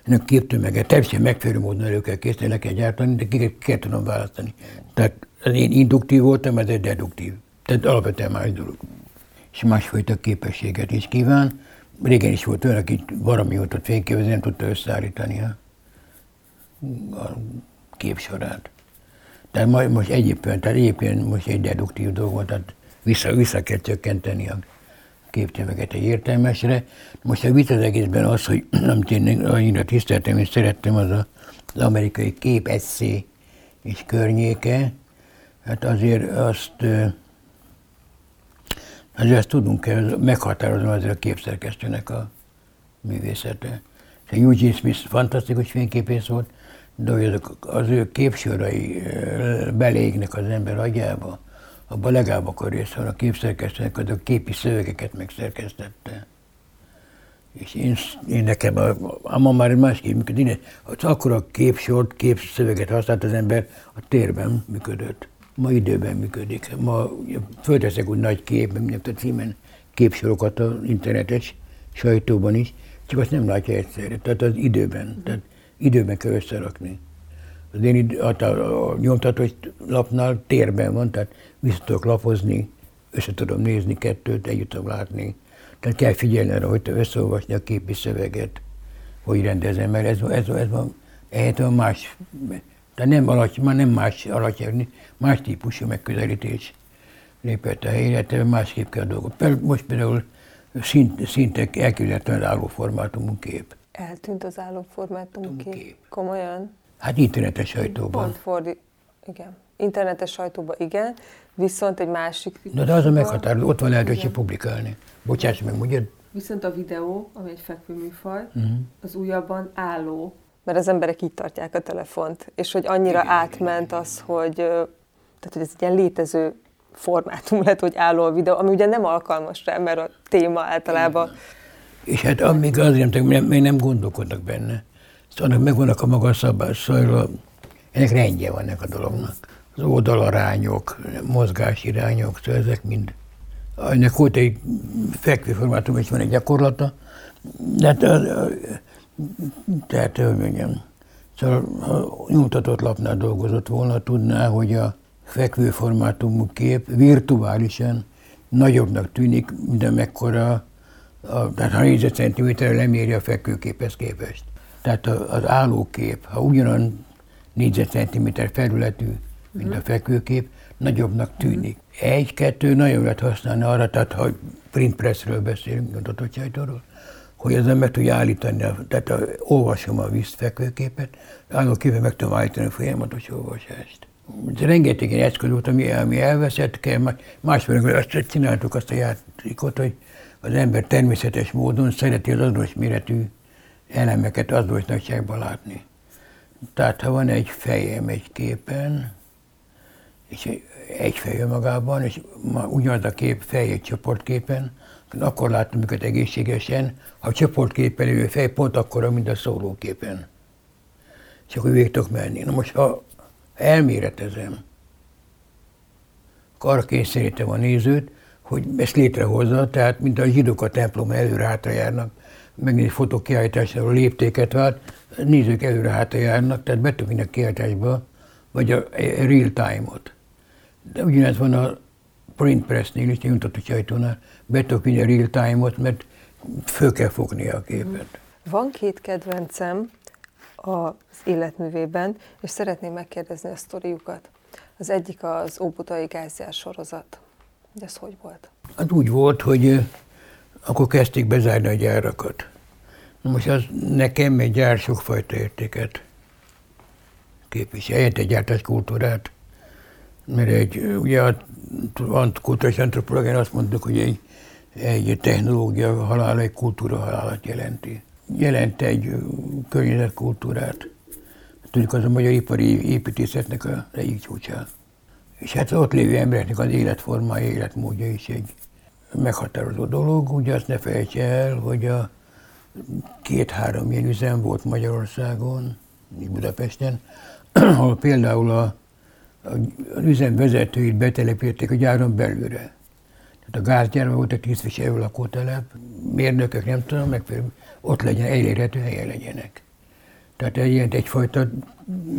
ennek képtömeget teljesen megfelelő módon elő kell készíteni, le kell gyártani, de ki kell tudom választani. Tehát én induktív voltam, ez egy deduktív. Tehát alapvetően más dolog. És másfajta képességet is kíván. Régen is volt olyan, aki valami ott fényképezni, nem tudta összeállítani a, a kép sorát. Tehát majd most egyébként, tehát egyébként most egy deduktív dolog volt, tehát vissza, vissza kell csökkenteni a képtömeget egy értelmesre. Most a vita az egészben az, hogy amit én annyira tiszteltem és szerettem, az a, az amerikai kép eszé és környéke. Hát azért azt, azért azt tudunk meghatározni azért a képszerkesztőnek a művészete. Eugene Smith fantasztikus fényképész volt, de hogy az ő képsorai belégnek az ember agyába, abban legalább akkor része van a képszerkesztőnek, az a képi szövegeket megszerkesztette. És én, én nekem, a, a ma már másképp működik, az akkor a képsort, képszöveget használt az ember, a térben működött. Ma időben működik. Ma fölteszek úgy nagy kép, minden a címen képsorokat az internetes sajtóban is, csak azt nem látja egyszerre. Tehát az időben. Tehát időben kell összerakni. Az én a, a, a nyomtatós lapnál térben van, tehát vissza tudok lapozni, össze tudom nézni kettőt, együtt tudom látni. Tehát kell figyelni arra, hogy te összeolvasni a képi szöveget, hogy rendezem, mert ez, ez, ez van, ehhez van más, tehát nem alacs, már nem más alacs, más típusú megközelítés lépett a helyre, másképp kell a dolgok. Most például szint, szinte elképzelhetően álló formátumú kép. Eltűnt az álló formátumú kép? kép? Komolyan? Hát internetes sajtóban. Pont fordi, igen. Internetes sajtóban igen, viszont egy másik Na de az a meghatározó, ott van lehetőség publikálni. Bocsáss meg, mondjad. Viszont a videó, ami egy fekvőműfaj, uh-huh. az újabban álló. Mert az emberek így tartják a telefont, és hogy annyira igen, átment igen, az, hogy, tehát, hogy ez egy ilyen létező formátum lett, hogy álló a videó, ami ugye nem alkalmas rá, mert a téma általában... Igen. És hát amíg azért nem, nem, még nem gondolkodnak benne. Szóval annak megvannak a maga szabás, szóval ennek rendje van ennek a dolognak. Az oldalarányok, mozgásirányok, szóval ezek mind ennek volt egy fekvőformátum, és van egy gyakorlata, de hát, tehát, hogy mondjam, szóval ha nyomtatott lapnál dolgozott volna, tudná, hogy a fekvőformátumú kép virtuálisan nagyobbnak tűnik, mint mekkora, a, tehát ha négyzetcentiméterre lemérje a fekvőképhez képest. Tehát az állókép, ha ugyanan négyzetcentiméter felületű, mint a fekvőkép, nagyobbnak tűnik. Egy-kettő nagyon lehet használni arra, tehát ha printpressről beszélünk, nyomtatott sajtóról, hogy az ember tudja állítani, tehát ha olvasom a vízfekvőképet, állóképpen meg tudom állítani a folyamatos olvasást. Rengeteg ilyen eszköz volt, ami, ami elveszett, kell, másfél azt csináltuk azt a játékot, hogy az ember természetes módon szereti az azonos méretű elemeket azonos nagyságban látni. Tehát ha van egy fejem egy képen, és egy fej magában, és ugyanaz a kép fej egy csoportképen, akkor látom őket egészségesen, ha a csoportképen lévő fej pont akkora, mint a szólóképen. És akkor végig tudok menni. Na most, ha elméretezem, arra kényszerítem a nézőt, hogy ezt létrehozza, tehát mint a zsidók a templom előre hátra járnak, megnézni fotók kiállításáról léptéket vált, nézők előre hátra járnak, tehát betudni a kiállításba, vagy a real time-ot. De ugyanez van a print pressnél is, nyomtatott sajtónál, betudni a real time-ot, mert föl kell fogni a képet. Van két kedvencem az életművében, és szeretném megkérdezni a sztoriukat. Az egyik az Óbutai gázjár sorozat. De ez hogy volt? Hát úgy volt, hogy akkor kezdték bezárni a gyárakat. Na most az nekem egy gyár sokfajta értéket képvisel, egy gyártás kultúrát. Mert egy, ugye a kultúrás antropológián azt mondtuk, hogy egy, egy technológia halála egy kultúra halálat jelenti. Jelent egy környezetkultúrát. Tudjuk, az a magyar ipari építészetnek a egyik csúcsát. És hát ott lévő embereknek az életformája, életmódja is egy meghatározó dolog. Ugye azt ne felejtse el, hogy a két-három ilyen üzem volt Magyarországon, Budapesten, ahol például a, az üzem betelepítették a gyáron belülre. Tehát a gázgyárban volt egy tisztviselő lakótelep, mérnökök, nem tudom, meg ott legyen, elérhető helyen legyenek. Tehát egy ilyen egyfajta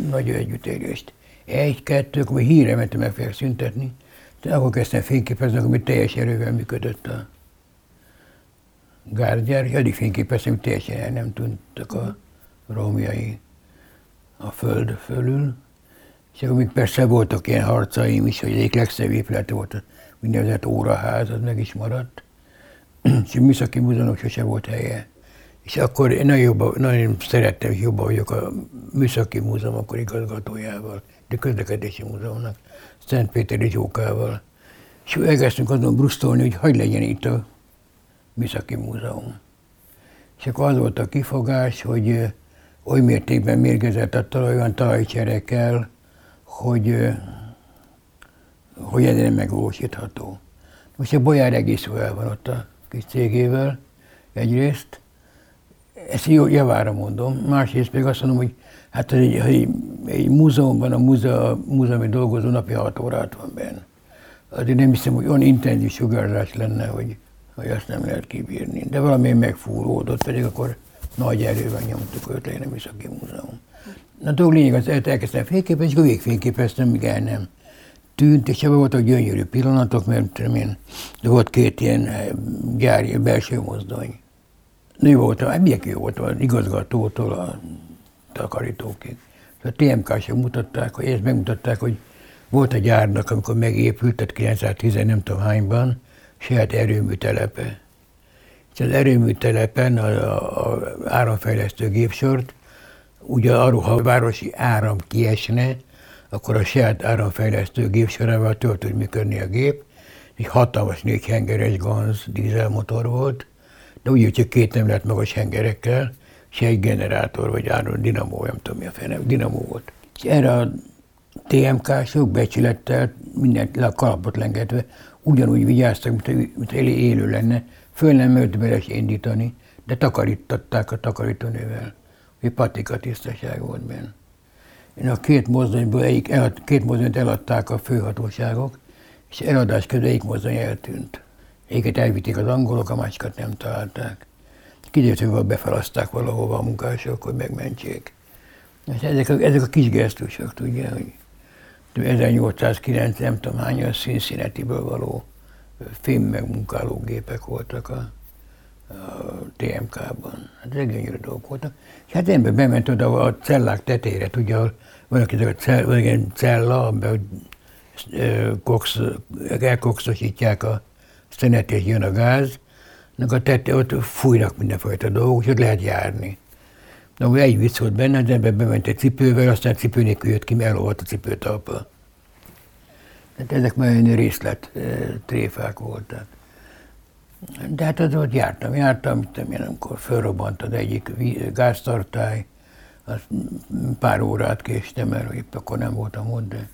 nagy együttélést egy-kettő, akkor híre mentem meg fel szüntetni. De akkor kezdtem fényképezni, akkor teljes erővel működött a gárgyár, addig fényképeztem, hogy teljesen el nem tűntek a romjai a föld fölül. És akkor még persze voltak ilyen harcaim is, hogy egyik legszebb épület volt a úgynevezett óraház, az meg is maradt. és a Műszaki Múzeumnak sose volt helye. És akkor én nagyon, jobban, nagyon szerettem, hogy jobban vagyok a Műszaki Múzeum akkor igazgatójával de közlekedési múzeumnak, Szentpéteri Zsókával. És elkezdtünk azon brusztolni, hogy hogy legyen itt a Műszaki Múzeum. És akkor az volt a kifogás, hogy oly mértékben mérgezett a talaj, olyan talajcserekkel, hogy, hogy ez nem megvalósítható. Most a Bolyár egész el van ott a kis cégével egyrészt, ezt jó javára mondom, másrészt pedig azt mondom, hogy Hát egy, egy, egy múzeumban a múzeum, múzeumi dolgozó napi 6 órát van benne. Azért nem hiszem, hogy olyan intenzív sugárzás lenne, hogy, hogy azt nem lehet kibírni. De valami megfúródott, pedig akkor nagy erővel nyomtuk őt le, nem a múzeum. Na, dolog lényeg az, elkezdtem fényképezni, és végigfényképeztem, míg el nem tűnt, és ebben voltak gyönyörű pillanatok, mert én, de volt két ilyen eh, gyári belső mozdony. Nő voltam, hát milyen jó volt az igazgatótól a takarítóként. A TMK-sok mutatták, hogy ezt megmutatták, hogy volt a gyárnak, amikor megépült, tehát 910 nem tudom hányban, saját erőműtelepe. És az erőműtelepen a, a, a áramfejlesztő gépsort, ugye arról, ha a városi áram kiesne, akkor a saját áramfejlesztő gépsorával tölt tud működni a gép. Egy hatalmas négy hengeres Ganz dízelmotor volt, de úgy, hogy két nem lett magas hengerekkel, se egy generátor, vagy áron dinamó, nem tudom mi a fene, dinamó volt. És erre a TMK-sok becsülettel mindent le a kalapot lengetve, ugyanúgy vigyáztak, mint, mint élő lenne, föl nem bele indítani, de takarítatták a takarítónővel, hogy patika tisztaság volt benne. Én a két mozdonyból egyik, elad, két mozdonyt eladták a főhatóságok, és eladás közben egyik mozdony eltűnt. Egyiket elvitték az angolok, a másikat nem találták. Kiderült, hogy befelazták valahova a munkások, hogy megmentsék. És ezek a, ezek a kis gesztusok, tudja, hogy 1809 nem tudom hány színszínetiből való fém megmunkáló gépek voltak a, a TMK-ban. Hát ezek gyönyörű dolgok voltak. És hát ember bement oda a cellák tetejére, tudja, van aki a cell, cella, amiben kox, elkokszosítják a szenet és jön a gáz, a tette, ott fújnak mindenfajta dolgok, ott lehet járni. Na, egy vicc volt benne, de ebbe bement egy cipővel, aztán cipő nélkül jött ki, mert elolvadt a cipőtalpa. Tehát ezek már olyan részlet tréfák voltak. De hát az ott jártam, jártam, tudom én, amikor fölrobbant az egyik gáztartály, az pár órát késtem, mert épp akkor nem voltam ott, de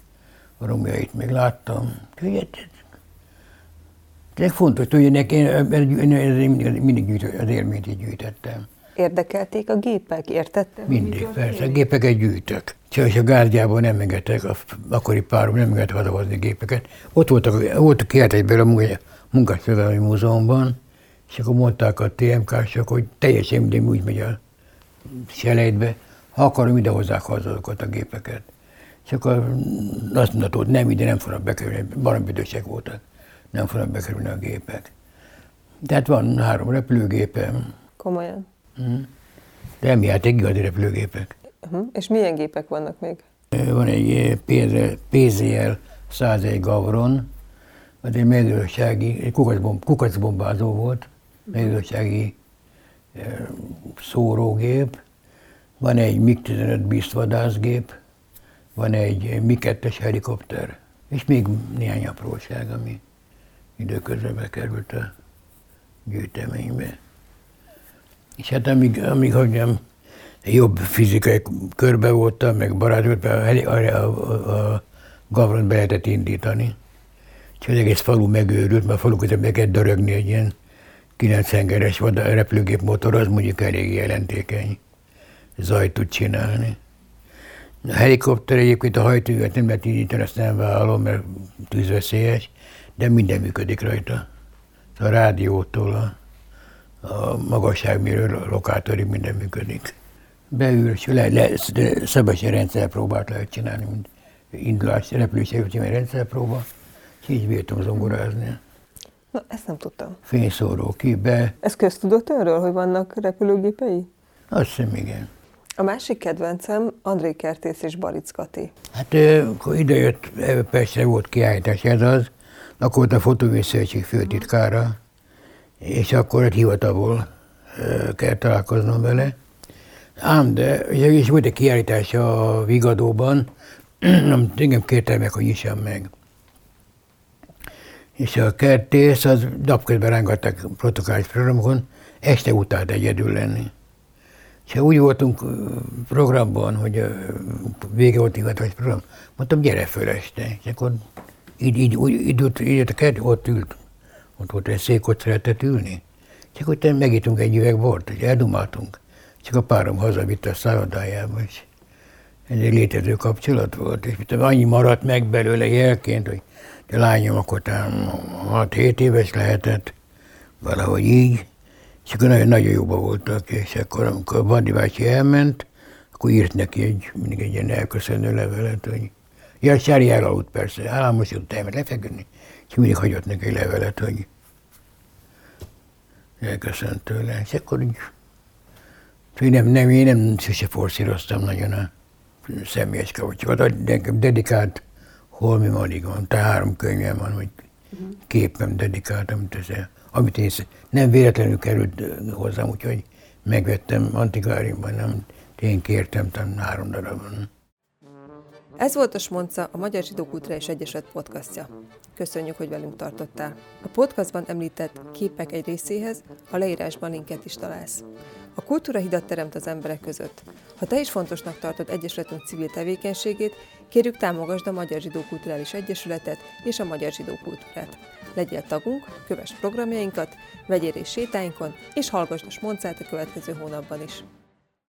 a romjait még láttam. Úgyhogy de fontos, hogy én, mindig, mindig az élményt így gyűjtettem. Érdekelték a gépek, értettem? Mindig, persze, a gépeket gyűjtök. és a gárdjában nem engedtek, a akkori párom nem engedtek hazahozni gépeket. Ott voltak, voltak kiáltásból a Munkásfővelmi Múzeumban, és akkor mondták a TMK-sok, hogy teljesen minden úgy megy a selejtbe, ha akarom, ide hozzák haza azokat a gépeket. És akkor azt mondta, hogy nem, ide nem fognak bekerülni, barambüdösek voltak, nem fognak bekerülni a gépek. Tehát van három repülőgépem. Komolyan? Mm. De emiatt egy igazi repülőgépek. Uh-huh. És milyen gépek vannak még? Van egy PZL 101 Gavron, az egy mezőgazdasági, egy kukacbomb, kukacbombázó volt, mezőgazdasági szórógép, van egy MiG-15 BISZ vadászgép, van egy Mi-2-es helikopter, és még néhány apróság, ami időközben bekerült a gyűjteménybe. És hát amíg, amíg hogy nem, jobb fizikai körbe voltam, meg barátok, a, a, a, a Gavron be lehetett indítani. És az egész falu megőrült, mert a falu közben meg kell dörögni egy ilyen 9 hengeres repülőgép motor, az mondjuk elég jelentékeny zajt tud csinálni. A helikopter egyébként a hajtóját nem lehet indítani, azt nem vállalom, mert tűzveszélyes, de minden működik rajta. A rádiótól a, a magasságmérő, lokátorig minden működik. Beül, és le, le, szabadság rendszerpróbát lehet csinálni, mint indulás, repülés előtti rendszerpróba, és így bírtam zongorázni. Na, ezt nem tudtam. Fényszóró ki, be. Ez köztudott önről, hogy vannak repülőgépei? Azt hiszem, igen. A másik kedvencem André Kertész és Balic Kati. Hát akkor idejött, Pestre volt kiállítás, ez az, akkor volt a fotóvészövetség főtitkára, és akkor egy hivatalból kell találkoznom vele. Ám, de ugye is volt egy kiállítás a Vigadóban, engem kérte meg, hogy nyissam meg. És a kertész, az napközben rángattak protokollális programokon, este utált egyedül lenni. És úgy voltunk programban, hogy vége volt hivatalos program, mondtam, gyere föl este. És akkor így, így, úgy, így, így, így a kert, ott ült. Ott volt egy szék, ott szeretett ülni. Akkor utána megítunk egy üveg bort, hogy eldumáltunk. Csak a párom hazavitte a szállodájába, és ez egy létező kapcsolat volt, és mit annyi maradt meg belőle jelként, hogy lányom akkor 6-7 éves lehetett, valahogy így, és akkor nagyon, nagyon jóba voltak, és akkor amikor Bandi bácsi elment, akkor írt neki egy, mindig egy ilyen elköszönő levelet, hogy ja, Sári elaludt persze, államosult elment lefeküdni, és mindig hagyott neki egy levelet, hogy elköszönt tőle, és akkor így, hogy nem, nem, én nem sose forszíroztam nagyon a személyes kapcsolatokat, de dedikált holmi van, tehát három könyvem van, hogy képem dedikáltam, amit én nem véletlenül került hozzám, úgyhogy megvettem antikváriumban, nem én kértem, talán három darabon. Ez volt a Smonca, a Magyar Zsidó Kulturális Egyesület podcastja. Köszönjük, hogy velünk tartottál. A podcastban említett képek egy részéhez a leírásban linket is találsz. A kultúra hidat teremt az emberek között. Ha te is fontosnak tartod Egyesületünk civil tevékenységét, kérjük támogasd a Magyar Zsidó Kulturális Egyesületet és a Magyar Zsidó Kultúrát. Legyél tagunk, kövess programjainkat, vegyél részt sétáinkon, és hallgass a Smoncát a következő hónapban is.